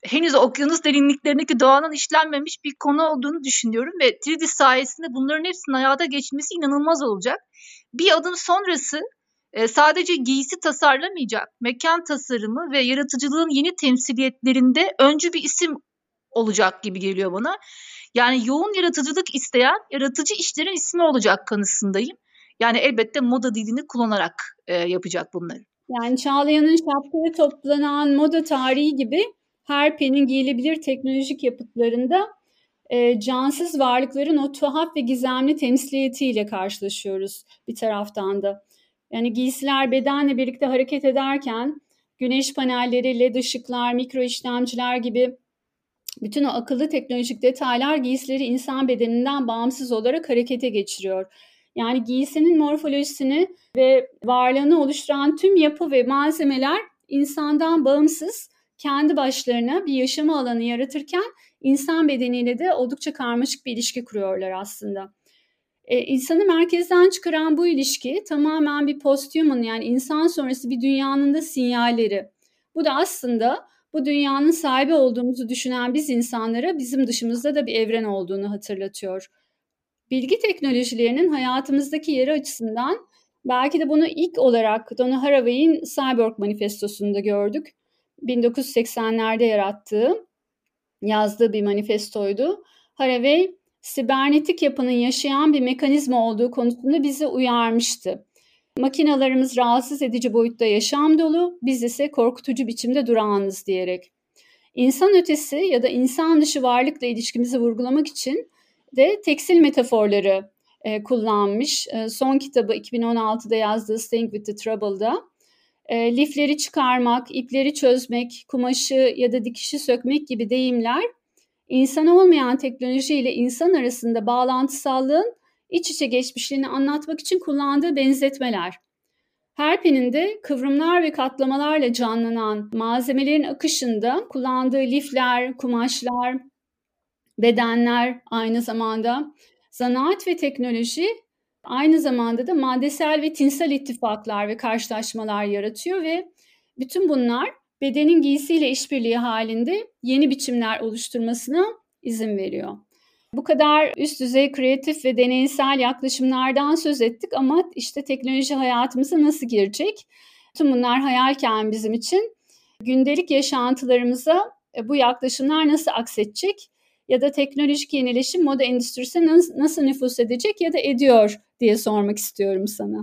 henüz okyanus derinliklerindeki doğanın işlenmemiş bir konu olduğunu düşünüyorum ve 3D sayesinde bunların hepsinin hayata geçmesi inanılmaz olacak. Bir adım sonrası e, sadece giysi tasarlamayacak, mekan tasarımı ve yaratıcılığın yeni temsiliyetlerinde öncü bir isim olacak gibi geliyor bana. Yani yoğun yaratıcılık isteyen yaratıcı işlerin ismi olacak kanısındayım. Yani elbette moda dilini kullanarak e, yapacak bunları. Yani Çağlayan'ın şapkaya toplanan moda tarihi gibi her penin giyilebilir teknolojik yapıtlarında e, cansız varlıkların o tuhaf ve gizemli temsiliyetiyle karşılaşıyoruz bir taraftan da. Yani giysiler bedenle birlikte hareket ederken güneş panelleri, led ışıklar, mikro işlemciler gibi bütün o akıllı teknolojik detaylar giysileri insan bedeninden bağımsız olarak harekete geçiriyor. Yani giysinin morfolojisini ve varlığını oluşturan tüm yapı ve malzemeler insandan bağımsız kendi başlarına bir yaşama alanı yaratırken insan bedeniyle de oldukça karmaşık bir ilişki kuruyorlar aslında. E, insanı merkezden çıkaran bu ilişki tamamen bir posthuman yani insan sonrası bir dünyanın da sinyalleri. Bu da aslında bu dünyanın sahibi olduğumuzu düşünen biz insanlara bizim dışımızda da bir evren olduğunu hatırlatıyor. Bilgi teknolojilerinin hayatımızdaki yeri açısından belki de bunu ilk olarak Donna Haraway'in Cyborg Manifestosu'nda gördük. 1980'lerde yarattığı, yazdığı bir manifestoydu. Haraway, sibernetik yapının yaşayan bir mekanizma olduğu konusunda bizi uyarmıştı. Makinalarımız rahatsız edici boyutta yaşam dolu, biz ise korkutucu biçimde durağanız diyerek. İnsan ötesi ya da insan dışı varlıkla ilişkimizi vurgulamak için de tekstil metaforları e, kullanmış. E, son kitabı 2016'da yazdığı Staying with the Trouble'da e, lifleri çıkarmak, ipleri çözmek, kumaşı ya da dikişi sökmek gibi deyimler insan olmayan teknoloji ile insan arasında bağlantısallığın iç içe geçmişliğini anlatmak için kullandığı benzetmeler. Herpen'in kıvrımlar ve katlamalarla canlanan malzemelerin akışında kullandığı lifler, kumaşlar, bedenler aynı zamanda zanaat ve teknoloji aynı zamanda da maddesel ve tinsel ittifaklar ve karşılaşmalar yaratıyor ve bütün bunlar bedenin giysiyle işbirliği halinde yeni biçimler oluşturmasına izin veriyor. Bu kadar üst düzey kreatif ve deneysel yaklaşımlardan söz ettik ama işte teknoloji hayatımıza nasıl girecek? Tüm bunlar hayalken bizim için gündelik yaşantılarımıza e, bu yaklaşımlar nasıl aksedecek ya da teknolojik yenileşim moda endüstrisine nasıl nüfus edecek ya da ediyor diye sormak istiyorum sana.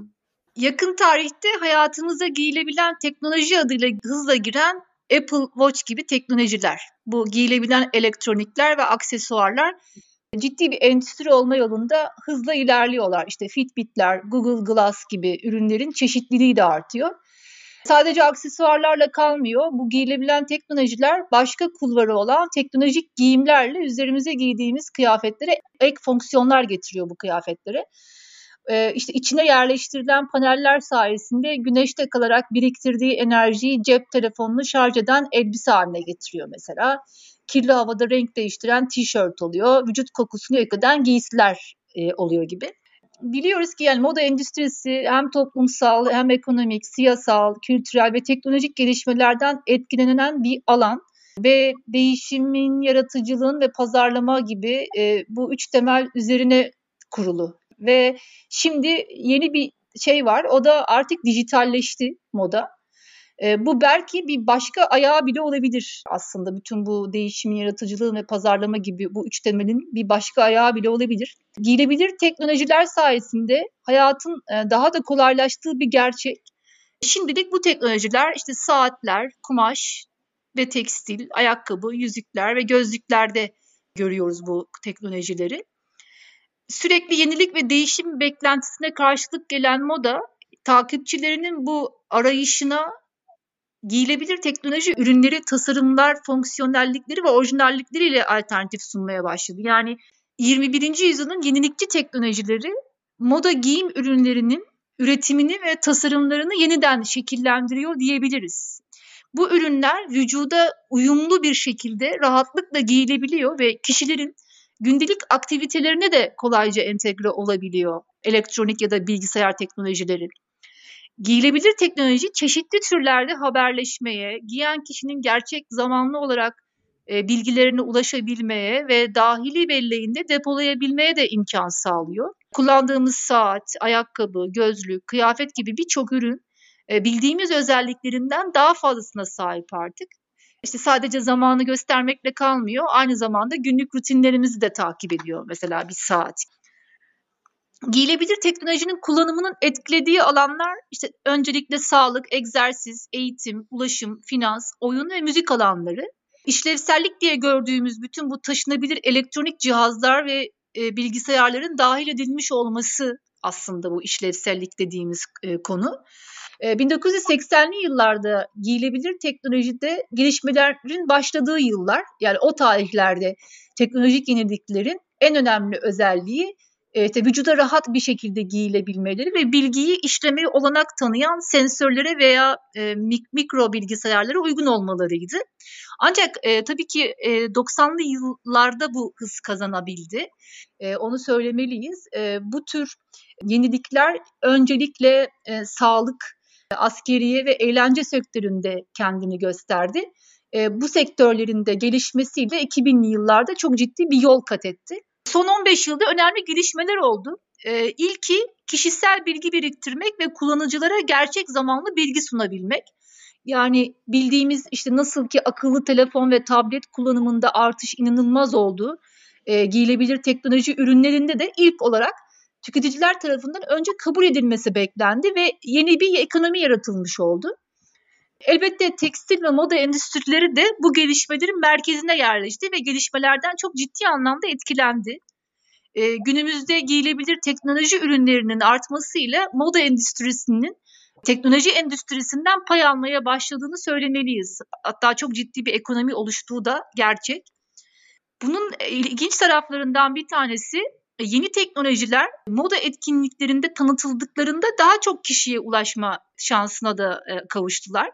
Yakın tarihte hayatımıza giyilebilen teknoloji adıyla hızla giren Apple Watch gibi teknolojiler. Bu giyilebilen elektronikler ve aksesuarlar ciddi bir endüstri olma yolunda hızla ilerliyorlar. İşte Fitbit'ler, Google Glass gibi ürünlerin çeşitliliği de artıyor. Sadece aksesuarlarla kalmıyor. Bu giyilebilen teknolojiler başka kulvarı olan teknolojik giyimlerle üzerimize giydiğimiz kıyafetlere ek fonksiyonlar getiriyor bu kıyafetlere. Ee, işte içine yerleştirilen paneller sayesinde güneşte kalarak biriktirdiği enerjiyi cep telefonunu şarj eden elbise haline getiriyor mesela. Kirli havada renk değiştiren tişört oluyor. Vücut kokusunu yok eden giysiler e, oluyor gibi biliyoruz ki yani moda endüstrisi hem toplumsal hem ekonomik, siyasal, kültürel ve teknolojik gelişmelerden etkilenen bir alan ve değişimin, yaratıcılığın ve pazarlama gibi e, bu üç temel üzerine kurulu. Ve şimdi yeni bir şey var o da artık dijitalleşti moda. E, bu belki bir başka ayağı bile olabilir aslında. Bütün bu değişimin, yaratıcılığı ve pazarlama gibi bu üç temelin bir başka ayağı bile olabilir. Giyilebilir teknolojiler sayesinde hayatın e, daha da kolaylaştığı bir gerçek. Şimdilik bu teknolojiler işte saatler, kumaş ve tekstil, ayakkabı, yüzükler ve gözlüklerde görüyoruz bu teknolojileri. Sürekli yenilik ve değişim beklentisine karşılık gelen moda takipçilerinin bu arayışına giyilebilir teknoloji ürünleri, tasarımlar, fonksiyonellikleri ve orijinallikleriyle alternatif sunmaya başladı. Yani 21. yüzyılın yenilikçi teknolojileri moda giyim ürünlerinin üretimini ve tasarımlarını yeniden şekillendiriyor diyebiliriz. Bu ürünler vücuda uyumlu bir şekilde rahatlıkla giyilebiliyor ve kişilerin gündelik aktivitelerine de kolayca entegre olabiliyor elektronik ya da bilgisayar teknolojileri. Giyilebilir teknoloji çeşitli türlerde haberleşmeye, giyen kişinin gerçek zamanlı olarak e, bilgilerine ulaşabilmeye ve dahili belleğinde depolayabilmeye de imkan sağlıyor. Kullandığımız saat, ayakkabı, gözlük, kıyafet gibi birçok ürün e, bildiğimiz özelliklerinden daha fazlasına sahip artık. İşte sadece zamanı göstermekle kalmıyor, aynı zamanda günlük rutinlerimizi de takip ediyor mesela bir saat. Giyilebilir teknolojinin kullanımının etkilediği alanlar işte öncelikle sağlık, egzersiz, eğitim, ulaşım, finans, oyun ve müzik alanları. İşlevsellik diye gördüğümüz bütün bu taşınabilir elektronik cihazlar ve e, bilgisayarların dahil edilmiş olması aslında bu işlevsellik dediğimiz e, konu. E, 1980'li yıllarda giyilebilir teknolojide gelişmelerin başladığı yıllar. Yani o tarihlerde teknolojik yeniliklerin en önemli özelliği işte vücuda rahat bir şekilde giyilebilmeleri ve bilgiyi işlemeye olanak tanıyan sensörlere veya e, mik- mikro bilgisayarlara uygun olmalarıydı. Ancak e, tabii ki e, 90'lı yıllarda bu hız kazanabildi. E, onu söylemeliyiz. E, bu tür yenilikler öncelikle e, sağlık, askeriye ve eğlence sektöründe kendini gösterdi. E, bu sektörlerin de gelişmesiyle 2000'li yıllarda çok ciddi bir yol kat etti. Son 15 yılda önemli gelişmeler oldu. E, ilki kişisel bilgi biriktirmek ve kullanıcılara gerçek zamanlı bilgi sunabilmek. Yani bildiğimiz işte nasıl ki akıllı telefon ve tablet kullanımında artış inanılmaz oldu. E, giyilebilir teknoloji ürünlerinde de ilk olarak tüketiciler tarafından önce kabul edilmesi beklendi ve yeni bir ekonomi yaratılmış oldu. Elbette tekstil ve moda endüstrileri de bu gelişmelerin merkezine yerleşti ve gelişmelerden çok ciddi anlamda etkilendi. Ee, günümüzde giyilebilir teknoloji ürünlerinin artmasıyla moda endüstrisinin teknoloji endüstrisinden pay almaya başladığını söylemeliyiz. Hatta çok ciddi bir ekonomi oluştuğu da gerçek. Bunun ilginç taraflarından bir tanesi e, yeni teknolojiler moda etkinliklerinde tanıtıldıklarında daha çok kişiye ulaşma şansına da e, kavuştular.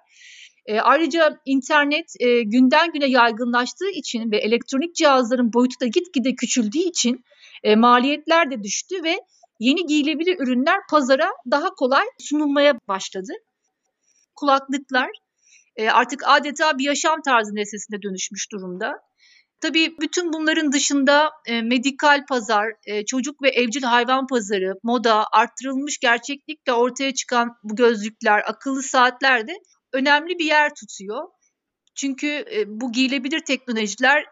E, ayrıca internet e, günden güne yaygınlaştığı için ve elektronik cihazların boyutu da gitgide küçüldüğü için e, maliyetler de düştü ve yeni giyilebilir ürünler pazara daha kolay sunulmaya başladı. Kulaklıklar e, artık adeta bir yaşam tarzı nesnesine dönüşmüş durumda. Tabii bütün bunların dışında e, medikal pazar, e, çocuk ve evcil hayvan pazarı, moda, arttırılmış gerçeklikle ortaya çıkan bu gözlükler, akıllı saatler de önemli bir yer tutuyor. Çünkü e, bu giyilebilir teknolojiler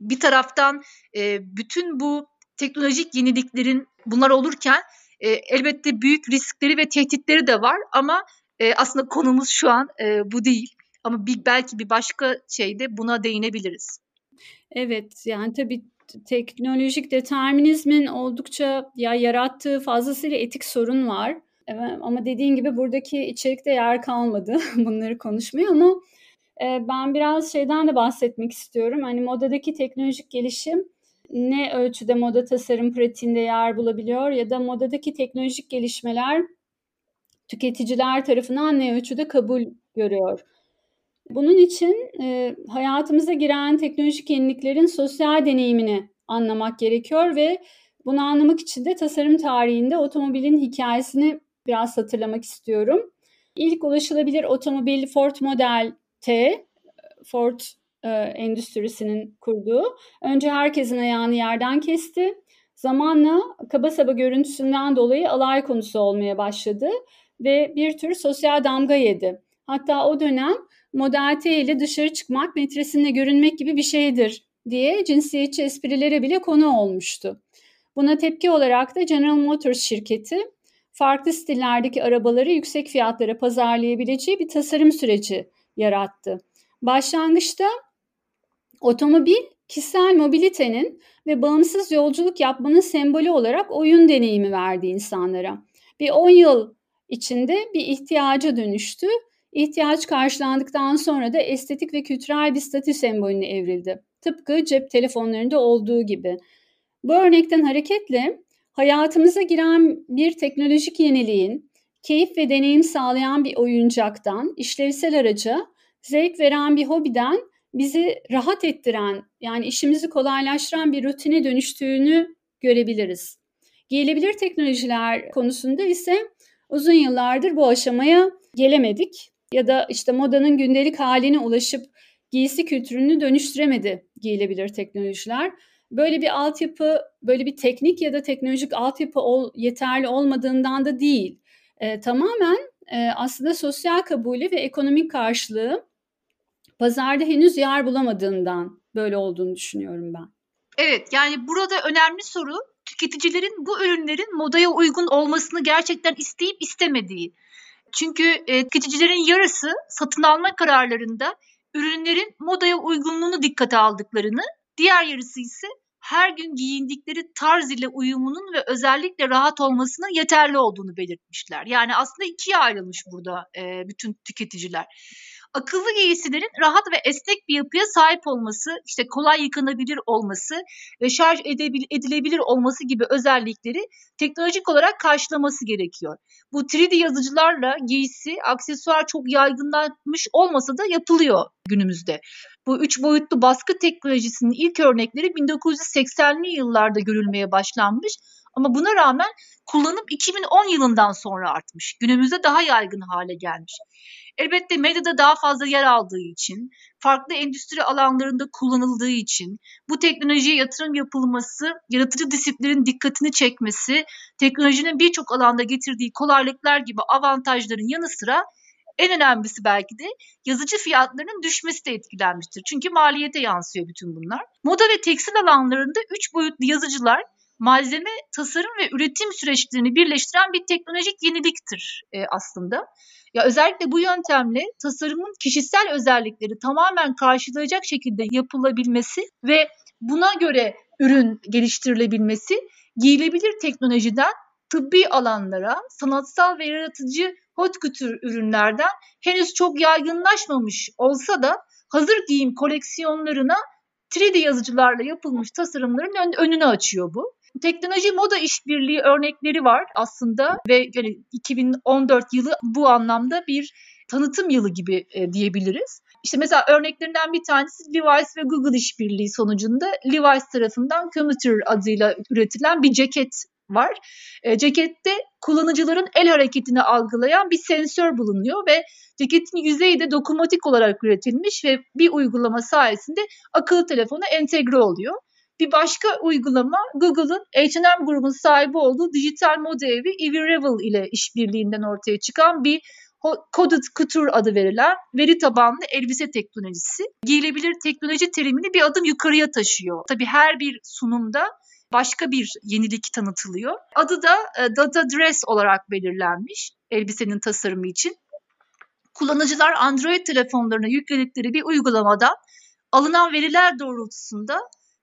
bir taraftan e, bütün bu teknolojik yeniliklerin bunlar olurken e, elbette büyük riskleri ve tehditleri de var ama e, aslında konumuz şu an e, bu değil. Ama bir, belki bir başka şeyde buna değinebiliriz. Evet yani tabii teknolojik determinizmin oldukça ya yarattığı fazlasıyla etik sorun var. Ama dediğin gibi buradaki içerikte yer kalmadı bunları konuşmaya ama ben biraz şeyden de bahsetmek istiyorum. Hani modadaki teknolojik gelişim ne ölçüde moda tasarım pratiğinde yer bulabiliyor ya da modadaki teknolojik gelişmeler tüketiciler tarafından ne ölçüde kabul görüyor. Bunun için e, hayatımıza giren teknolojik yeniliklerin sosyal deneyimini anlamak gerekiyor ve bunu anlamak için de tasarım tarihinde otomobilin hikayesini biraz hatırlamak istiyorum. İlk ulaşılabilir otomobil Ford Model T, Ford e, endüstrisinin kurduğu. Önce herkesin ayağını yerden kesti. Zamanla kaba saba görüntüsünden dolayı alay konusu olmaya başladı ve bir tür sosyal damga yedi. Hatta o dönem Model T ile dışarı çıkmak metresinde görünmek gibi bir şeydir diye cinsiyetçi esprilere bile konu olmuştu. Buna tepki olarak da General Motors şirketi farklı stillerdeki arabaları yüksek fiyatlara pazarlayabileceği bir tasarım süreci yarattı. Başlangıçta otomobil kişisel mobilitenin ve bağımsız yolculuk yapmanın sembolü olarak oyun deneyimi verdi insanlara. Bir 10 yıl içinde bir ihtiyaca dönüştü. İhtiyaç karşılandıktan sonra da estetik ve kültürel bir statü sembolüne evrildi. Tıpkı cep telefonlarında olduğu gibi. Bu örnekten hareketle hayatımıza giren bir teknolojik yeniliğin, keyif ve deneyim sağlayan bir oyuncaktan, işlevsel araca, zevk veren bir hobiden bizi rahat ettiren, yani işimizi kolaylaştıran bir rutine dönüştüğünü görebiliriz. Giyilebilir teknolojiler konusunda ise uzun yıllardır bu aşamaya gelemedik ya da işte modanın gündelik haline ulaşıp giysi kültürünü dönüştüremedi giyilebilir teknolojiler. Böyle bir altyapı, böyle bir teknik ya da teknolojik altyapı ol, yeterli olmadığından da değil. E, tamamen e, aslında sosyal kabulü ve ekonomik karşılığı pazarda henüz yer bulamadığından böyle olduğunu düşünüyorum ben. Evet yani burada önemli soru tüketicilerin bu ürünlerin modaya uygun olmasını gerçekten isteyip istemediği. Çünkü e, tüketicilerin yarısı satın alma kararlarında ürünlerin modaya uygunluğunu dikkate aldıklarını, diğer yarısı ise her gün giyindikleri tarz ile uyumunun ve özellikle rahat olmasının yeterli olduğunu belirtmişler. Yani aslında ikiye ayrılmış burada e, bütün tüketiciler. Akıllı giysilerin rahat ve esnek bir yapıya sahip olması, işte kolay yıkanabilir olması ve şarj edilebilir olması gibi özellikleri teknolojik olarak karşılaması gerekiyor. Bu 3D yazıcılarla giysi, aksesuar çok yaygınlanmış olmasa da yapılıyor günümüzde. Bu üç boyutlu baskı teknolojisinin ilk örnekleri 1980'li yıllarda görülmeye başlanmış ama buna rağmen kullanım 2010 yılından sonra artmış. Günümüzde daha yaygın hale gelmiş. Elbette medyada daha fazla yer aldığı için, farklı endüstri alanlarında kullanıldığı için, bu teknolojiye yatırım yapılması, yaratıcı disiplinin dikkatini çekmesi, teknolojinin birçok alanda getirdiği kolaylıklar gibi avantajların yanı sıra en önemlisi belki de yazıcı fiyatlarının düşmesi de etkilenmiştir. Çünkü maliyete yansıyor bütün bunlar. Moda ve tekstil alanlarında üç boyutlu yazıcılar malzeme, tasarım ve üretim süreçlerini birleştiren bir teknolojik yeniliktir e, aslında. Ya özellikle bu yöntemle tasarımın kişisel özellikleri tamamen karşılayacak şekilde yapılabilmesi ve buna göre ürün geliştirilebilmesi giyilebilir teknolojiden tıbbi alanlara, sanatsal ve yaratıcı hot couture ürünlerden henüz çok yaygınlaşmamış olsa da hazır giyim koleksiyonlarına 3D yazıcılarla yapılmış tasarımların önünü açıyor bu. Teknoloji moda işbirliği örnekleri var aslında ve yani 2014 yılı bu anlamda bir tanıtım yılı gibi e, diyebiliriz. İşte mesela örneklerinden bir tanesi Levi's ve Google işbirliği sonucunda Levi's tarafından Commuter adıyla üretilen bir ceket var. E, cekette kullanıcıların el hareketini algılayan bir sensör bulunuyor ve ceketin yüzeyi de dokunmatik olarak üretilmiş ve bir uygulama sayesinde akıllı telefona entegre oluyor. Bir başka uygulama Google'ın H&M grubunun sahibi olduğu dijital moda evi Everevel ile işbirliğinden ortaya çıkan bir Coded Couture adı verilen veri tabanlı elbise teknolojisi. Giyilebilir teknoloji terimini bir adım yukarıya taşıyor. Tabii her bir sunumda başka bir yenilik tanıtılıyor. Adı da e, Data Dress olarak belirlenmiş elbisenin tasarımı için. Kullanıcılar Android telefonlarına yükledikleri bir uygulamadan alınan veriler doğrultusunda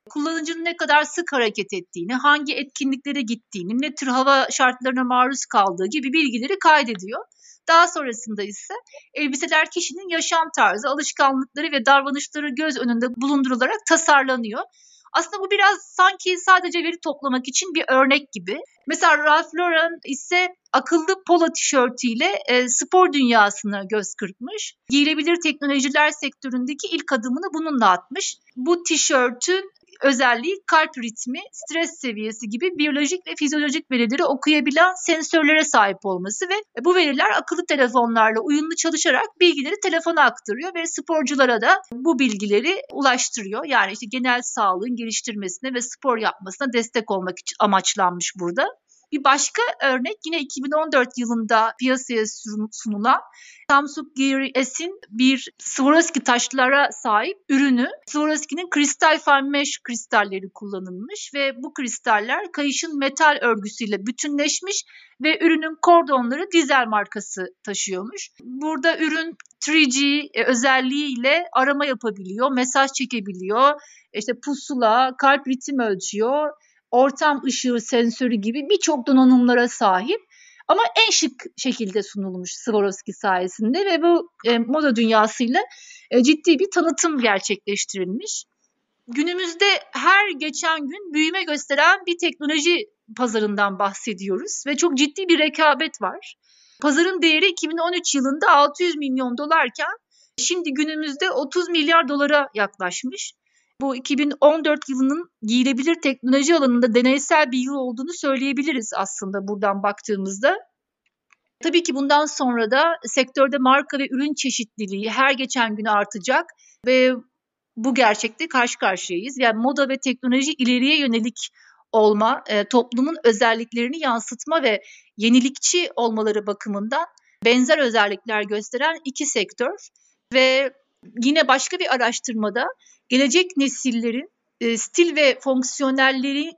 kullanıcının ne kadar sık hareket ettiğini, hangi etkinliklere gittiğini, ne tür hava şartlarına maruz kaldığı gibi bilgileri kaydediyor. Daha sonrasında ise elbiseler kişinin yaşam tarzı, alışkanlıkları ve davranışları göz önünde bulundurularak tasarlanıyor. Aslında bu biraz sanki sadece veri toplamak için bir örnek gibi. Mesela Ralph Lauren ise akıllı polo tişörtüyle e, spor dünyasına göz kırpmış. Giyilebilir teknolojiler sektöründeki ilk adımını bununla atmış. Bu tişörtün özelliği kalp ritmi, stres seviyesi gibi biyolojik ve fizyolojik verileri okuyabilen sensörlere sahip olması ve bu veriler akıllı telefonlarla uyumlu çalışarak bilgileri telefona aktarıyor ve sporculara da bu bilgileri ulaştırıyor. Yani işte genel sağlığın geliştirmesine ve spor yapmasına destek olmak amaçlanmış burada. Bir başka örnek yine 2014 yılında piyasaya sunulan Samsung Gear S'in bir Swarovski taşlara sahip ürünü. Swarovski'nin kristal mesh kristalleri kullanılmış ve bu kristaller kayışın metal örgüsüyle bütünleşmiş ve ürünün kordonları dizel markası taşıyormuş. Burada ürün 3G e, özelliğiyle arama yapabiliyor, mesaj çekebiliyor, işte pusula, kalp ritim ölçüyor, ortam ışığı sensörü gibi birçok donanımlara sahip. Ama en şık şekilde sunulmuş Swarovski sayesinde ve bu e, moda dünyasıyla e, ciddi bir tanıtım gerçekleştirilmiş. Günümüzde her geçen gün büyüme gösteren bir teknoloji pazarından bahsediyoruz ve çok ciddi bir rekabet var. Pazarın değeri 2013 yılında 600 milyon dolarken şimdi günümüzde 30 milyar dolara yaklaşmış bu 2014 yılının giyilebilir teknoloji alanında deneysel bir yıl olduğunu söyleyebiliriz aslında buradan baktığımızda. Tabii ki bundan sonra da sektörde marka ve ürün çeşitliliği her geçen gün artacak ve bu gerçekte karşı karşıyayız. Yani moda ve teknoloji ileriye yönelik olma, e, toplumun özelliklerini yansıtma ve yenilikçi olmaları bakımından benzer özellikler gösteren iki sektör ve yine başka bir araştırmada gelecek nesillerin e, stil ve fonksiyonelleri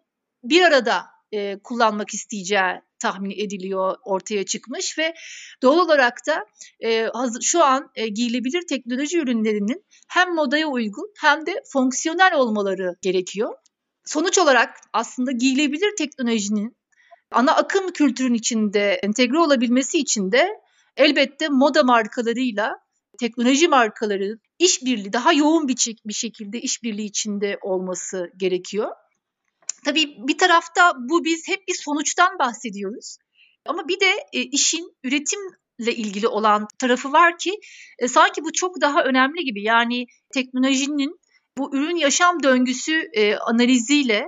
bir arada e, kullanmak isteyeceği tahmin ediliyor, ortaya çıkmış ve doğal olarak da e, hazır, şu an e, giyilebilir teknoloji ürünlerinin hem modaya uygun hem de fonksiyonel olmaları gerekiyor. Sonuç olarak aslında giyilebilir teknolojinin ana akım kültürün içinde entegre olabilmesi için de elbette moda markalarıyla teknoloji markaları işbirliği daha yoğun bir, bir şekilde işbirliği içinde olması gerekiyor. Tabii bir tarafta bu biz hep bir sonuçtan bahsediyoruz. Ama bir de e, işin üretimle ilgili olan tarafı var ki e, sanki bu çok daha önemli gibi. Yani teknolojinin bu ürün yaşam döngüsü e, analiziyle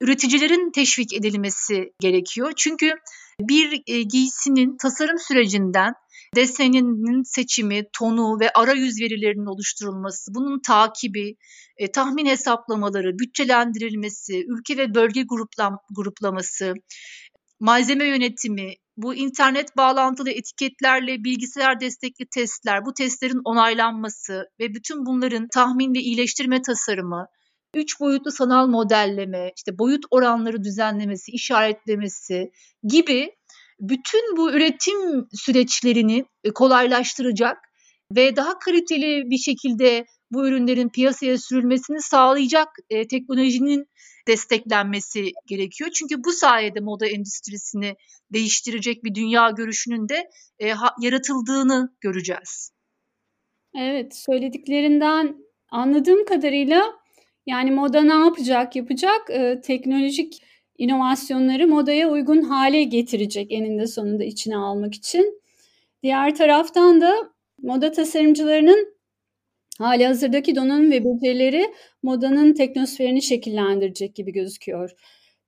üreticilerin teşvik edilmesi gerekiyor. Çünkü bir e, giysinin tasarım sürecinden deseninin seçimi, tonu ve arayüz verilerinin oluşturulması, bunun takibi, e, tahmin hesaplamaları, bütçelendirilmesi, ülke ve bölge gruplam, gruplaması, malzeme yönetimi, bu internet bağlantılı etiketlerle bilgisayar destekli testler, bu testlerin onaylanması ve bütün bunların tahmin ve iyileştirme tasarımı, üç boyutlu sanal modelleme, işte boyut oranları düzenlemesi, işaretlemesi gibi bütün bu üretim süreçlerini e, kolaylaştıracak ve daha kaliteli bir şekilde bu ürünlerin piyasaya sürülmesini sağlayacak e, teknolojinin desteklenmesi gerekiyor. Çünkü bu sayede moda endüstrisini değiştirecek bir dünya görüşünün de e, ha, yaratıldığını göreceğiz. Evet, söylediklerinden anladığım kadarıyla yani moda ne yapacak? Yapacak e, teknolojik inovasyonları modaya uygun hale getirecek eninde sonunda içine almak için. Diğer taraftan da moda tasarımcılarının hali hazırdaki donanım ve becerileri modanın teknosferini şekillendirecek gibi gözüküyor.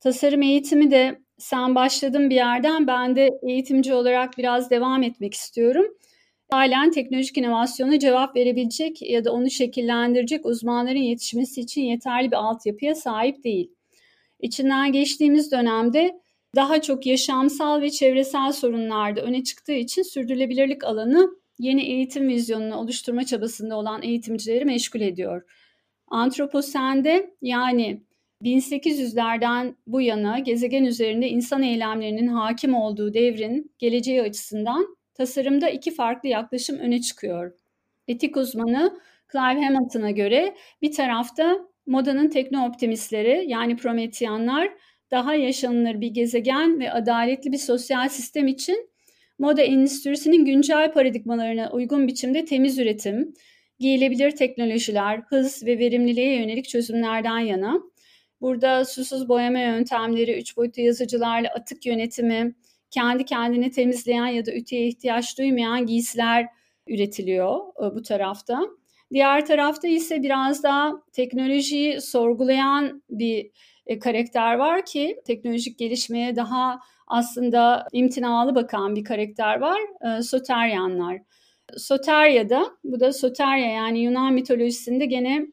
Tasarım eğitimi de sen başladın bir yerden ben de eğitimci olarak biraz devam etmek istiyorum. Halen teknolojik inovasyona cevap verebilecek ya da onu şekillendirecek uzmanların yetişmesi için yeterli bir altyapıya sahip değil. İçinden geçtiğimiz dönemde daha çok yaşamsal ve çevresel sorunlarda öne çıktığı için sürdürülebilirlik alanı yeni eğitim vizyonunu oluşturma çabasında olan eğitimcileri meşgul ediyor. Antroposende yani 1800'lerden bu yana gezegen üzerinde insan eylemlerinin hakim olduğu devrin geleceği açısından tasarımda iki farklı yaklaşım öne çıkıyor. Etik uzmanı Clive Hamilton'a göre bir tarafta modanın tekno-optimistleri yani Prometyanlar daha yaşanılır bir gezegen ve adaletli bir sosyal sistem için moda endüstrisinin güncel paradigmalarına uygun biçimde temiz üretim, giyilebilir teknolojiler, hız ve verimliliğe yönelik çözümlerden yana. Burada susuz boyama yöntemleri, üç boyutlu yazıcılarla atık yönetimi, kendi kendini temizleyen ya da ütüye ihtiyaç duymayan giysiler üretiliyor e, bu tarafta. Diğer tarafta ise biraz daha teknolojiyi sorgulayan bir e, karakter var ki teknolojik gelişmeye daha aslında imtinalı bakan bir karakter var. E, Soteryanlar. Soterya'da, bu da Soterya yani Yunan mitolojisinde gene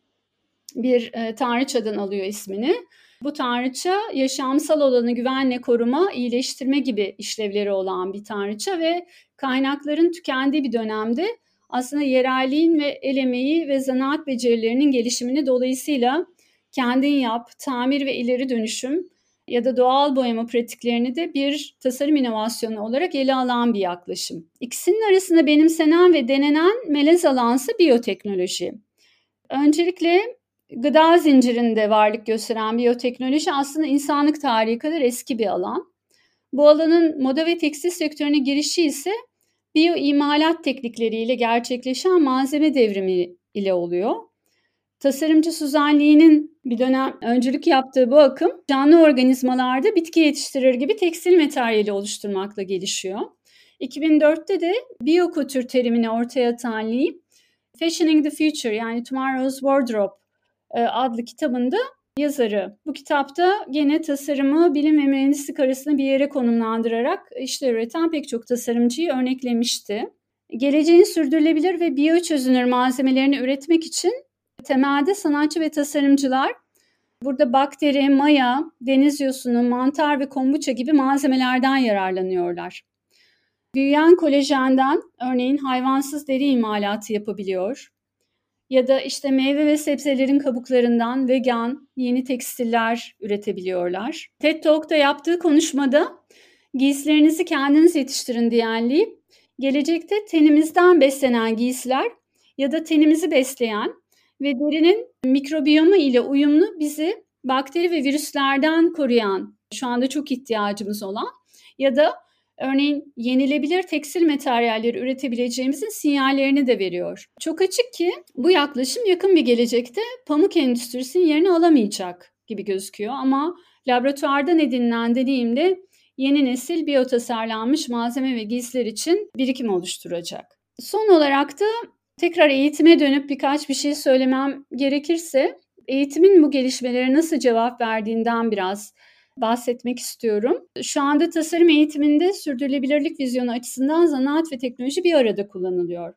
bir tanrıçadan alıyor ismini. Bu tanrıça yaşamsal olanı güvenle koruma, iyileştirme gibi işlevleri olan bir tanrıça ve kaynakların tükendiği bir dönemde aslında yerelliğin ve el emeği ve zanaat becerilerinin gelişimini dolayısıyla kendin yap, tamir ve ileri dönüşüm ya da doğal boyama pratiklerini de bir tasarım inovasyonu olarak ele alan bir yaklaşım. İkisinin arasında benimsenen ve denenen melez alansı biyoteknoloji. Öncelikle gıda zincirinde varlık gösteren biyoteknoloji aslında insanlık tarihi kadar eski bir alan. Bu alanın moda ve tekstil sektörüne girişi ise biyo imalat teknikleriyle gerçekleşen malzeme devrimi ile oluyor. Tasarımcı Suzan Lee'nin bir dönem öncülük yaptığı bu akım canlı organizmalarda bitki yetiştirir gibi tekstil materyali oluşturmakla gelişiyor. 2004'te de biyokotür terimini ortaya atan Lee, Fashioning the Future yani Tomorrow's Wardrobe adlı kitabında yazarı. Bu kitapta gene tasarımı bilim ve mühendislik arasında bir yere konumlandırarak işler üreten pek çok tasarımcıyı örneklemişti. Geleceğin sürdürülebilir ve biyo çözünür malzemelerini üretmek için temelde sanatçı ve tasarımcılar burada bakteri, maya, deniz yosunu, mantar ve kombuça gibi malzemelerden yararlanıyorlar. Büyüyen kolajenden örneğin hayvansız deri imalatı yapabiliyor ya da işte meyve ve sebzelerin kabuklarından vegan yeni tekstiller üretebiliyorlar. TED Talk'ta yaptığı konuşmada giysilerinizi kendiniz yetiştirin diyenliği gelecekte tenimizden beslenen giysiler ya da tenimizi besleyen ve derinin mikrobiyomu ile uyumlu bizi bakteri ve virüslerden koruyan şu anda çok ihtiyacımız olan ya da örneğin yenilebilir tekstil materyalleri üretebileceğimizin sinyallerini de veriyor. Çok açık ki bu yaklaşım yakın bir gelecekte pamuk endüstrisinin yerini alamayacak gibi gözüküyor ama laboratuvardan edinilen deneyimle yeni nesil biyotasarlanmış malzeme ve giysiler için birikim oluşturacak. Son olarak da tekrar eğitime dönüp birkaç bir şey söylemem gerekirse eğitimin bu gelişmelere nasıl cevap verdiğinden biraz bahsetmek istiyorum. Şu anda tasarım eğitiminde sürdürülebilirlik vizyonu açısından zanaat ve teknoloji bir arada kullanılıyor.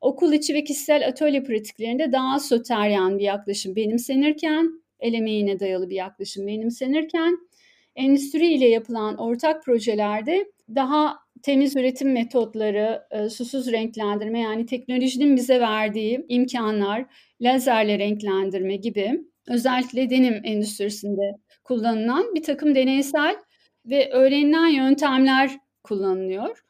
Okul içi ve kişisel atölye pratiklerinde daha soteryan bir yaklaşım benimsenirken, el emeğine dayalı bir yaklaşım benimsenirken, endüstri ile yapılan ortak projelerde daha temiz üretim metotları, e, susuz renklendirme yani teknolojinin bize verdiği imkanlar, lazerle renklendirme gibi özellikle denim endüstrisinde kullanılan bir takım deneysel ve öğrenilen yöntemler kullanılıyor.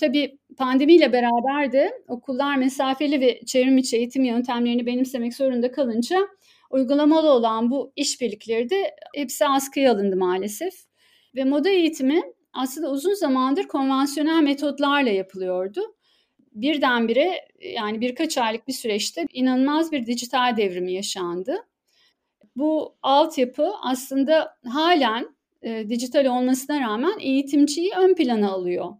Tabii pandemiyle beraber de okullar mesafeli ve çevrim içi eğitim yöntemlerini benimsemek zorunda kalınca uygulamalı olan bu işbirlikleri de hepsi askıya alındı maalesef. Ve moda eğitimi aslında uzun zamandır konvansiyonel metotlarla yapılıyordu. Birdenbire yani birkaç aylık bir süreçte inanılmaz bir dijital devrimi yaşandı. Bu altyapı aslında halen e, dijital olmasına rağmen eğitimciyi ön plana alıyor.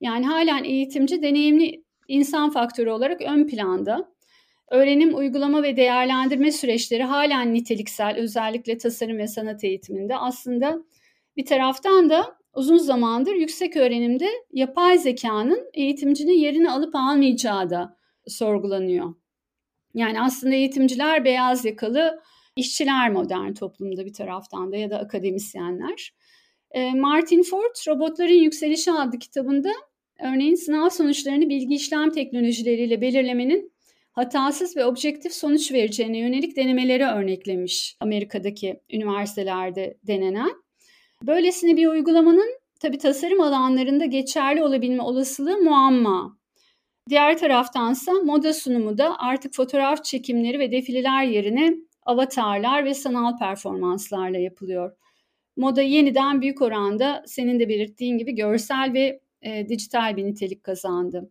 Yani halen eğitimci deneyimli insan faktörü olarak ön planda. Öğrenim, uygulama ve değerlendirme süreçleri halen niteliksel, özellikle tasarım ve sanat eğitiminde. Aslında bir taraftan da uzun zamandır yüksek öğrenimde yapay zekanın eğitimcinin yerini alıp almayacağı da sorgulanıyor. Yani aslında eğitimciler beyaz yakalı işçiler modern toplumda bir taraftan da ya da akademisyenler. Martin Ford Robotların Yükselişi adlı kitabında örneğin sınav sonuçlarını bilgi işlem teknolojileriyle belirlemenin hatasız ve objektif sonuç vereceğine yönelik denemeleri örneklemiş Amerika'daki üniversitelerde denenen. Böylesine bir uygulamanın tabi tasarım alanlarında geçerli olabilme olasılığı muamma. Diğer taraftansa moda sunumu da artık fotoğraf çekimleri ve defileler yerine avatarlar ve sanal performanslarla yapılıyor. Moda yeniden büyük oranda senin de belirttiğin gibi görsel ve e, dijital bir nitelik kazandı.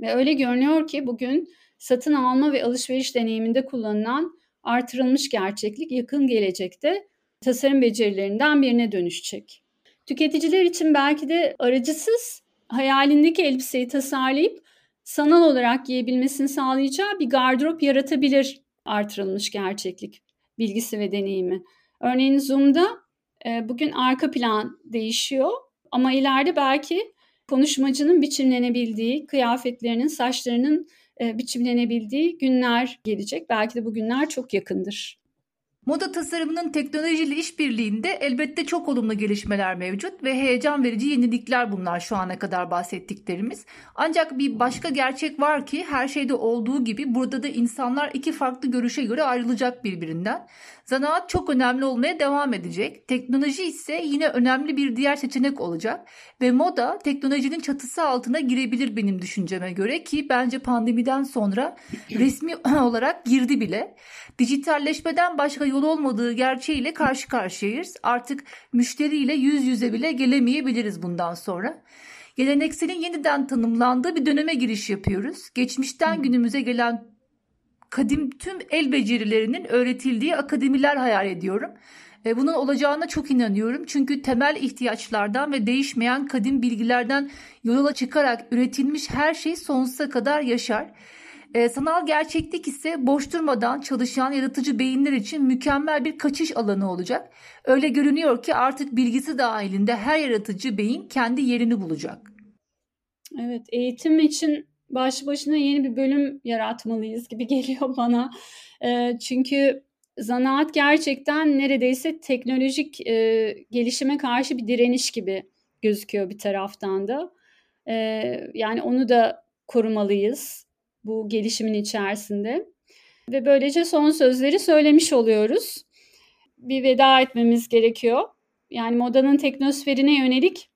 Ve öyle görünüyor ki bugün satın alma ve alışveriş deneyiminde kullanılan artırılmış gerçeklik yakın gelecekte tasarım becerilerinden birine dönüşecek. Tüketiciler için belki de aracısız hayalindeki elbiseyi tasarlayıp sanal olarak giyebilmesini sağlayacağı bir gardırop yaratabilir artırılmış gerçeklik bilgisi ve deneyimi. Örneğin Zoom'da e, bugün arka plan değişiyor ama ileride belki konuşmacının biçimlenebildiği, kıyafetlerinin, saçlarının e, biçimlenebildiği günler gelecek. Belki de bu günler çok yakındır. Moda tasarımının teknolojiyle işbirliğinde elbette çok olumlu gelişmeler mevcut ve heyecan verici yenilikler bunlar şu ana kadar bahsettiklerimiz. Ancak bir başka gerçek var ki her şeyde olduğu gibi burada da insanlar iki farklı görüşe göre ayrılacak birbirinden. Zanaat çok önemli olmaya devam edecek. Teknoloji ise yine önemli bir diğer seçenek olacak ve moda teknolojinin çatısı altına girebilir benim düşünceme göre ki bence pandemiden sonra resmi olarak girdi bile. Dijitalleşmeden başka yol olmadığı gerçeğiyle karşı karşıyayız. Artık müşteriyle yüz yüze bile gelemeyebiliriz bundan sonra. Gelenekselin yeniden tanımlandığı bir döneme giriş yapıyoruz. Geçmişten günümüze gelen kadim tüm el becerilerinin öğretildiği akademiler hayal ediyorum. Bunun olacağına çok inanıyorum. Çünkü temel ihtiyaçlardan ve değişmeyen kadim bilgilerden yola çıkarak üretilmiş her şey sonsuza kadar yaşar. E, sanal gerçeklik ise boş durmadan çalışan yaratıcı beyinler için mükemmel bir kaçış alanı olacak. Öyle görünüyor ki artık bilgisi dahilinde her yaratıcı beyin kendi yerini bulacak. Evet, eğitim için baş başına yeni bir bölüm yaratmalıyız gibi geliyor bana. E, çünkü zanaat gerçekten neredeyse teknolojik e, gelişime karşı bir direniş gibi gözüküyor bir taraftan da. E, yani onu da korumalıyız bu gelişimin içerisinde. Ve böylece son sözleri söylemiş oluyoruz. Bir veda etmemiz gerekiyor. Yani modanın teknosferine yönelik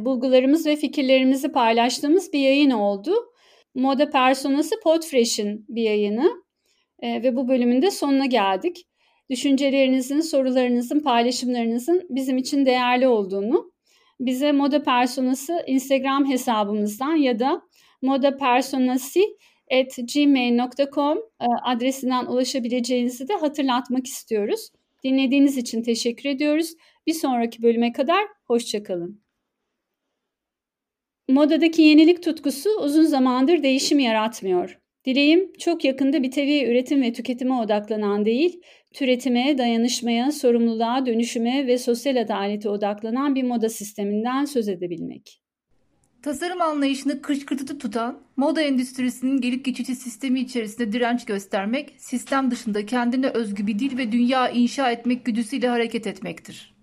bulgularımız ve fikirlerimizi paylaştığımız bir yayın oldu. Moda Personası Podfresh'in bir yayını e, ve bu bölümün de sonuna geldik. Düşüncelerinizin, sorularınızın, paylaşımlarınızın bizim için değerli olduğunu bize Moda Personası Instagram hesabımızdan ya da modapersonasi@gmail.com e, adresinden ulaşabileceğinizi de hatırlatmak istiyoruz. Dinlediğiniz için teşekkür ediyoruz. Bir sonraki bölüme kadar hoşçakalın. Modadaki yenilik tutkusu uzun zamandır değişim yaratmıyor. Dileğim çok yakında bir teviye üretim ve tüketime odaklanan değil, türetime, dayanışmaya, sorumluluğa, dönüşüme ve sosyal adalete odaklanan bir moda sisteminden söz edebilmek. Tasarım anlayışını kışkırtıcı tutan, moda endüstrisinin gelip geçici sistemi içerisinde direnç göstermek, sistem dışında kendine özgü bir dil ve dünya inşa etmek güdüsüyle hareket etmektir.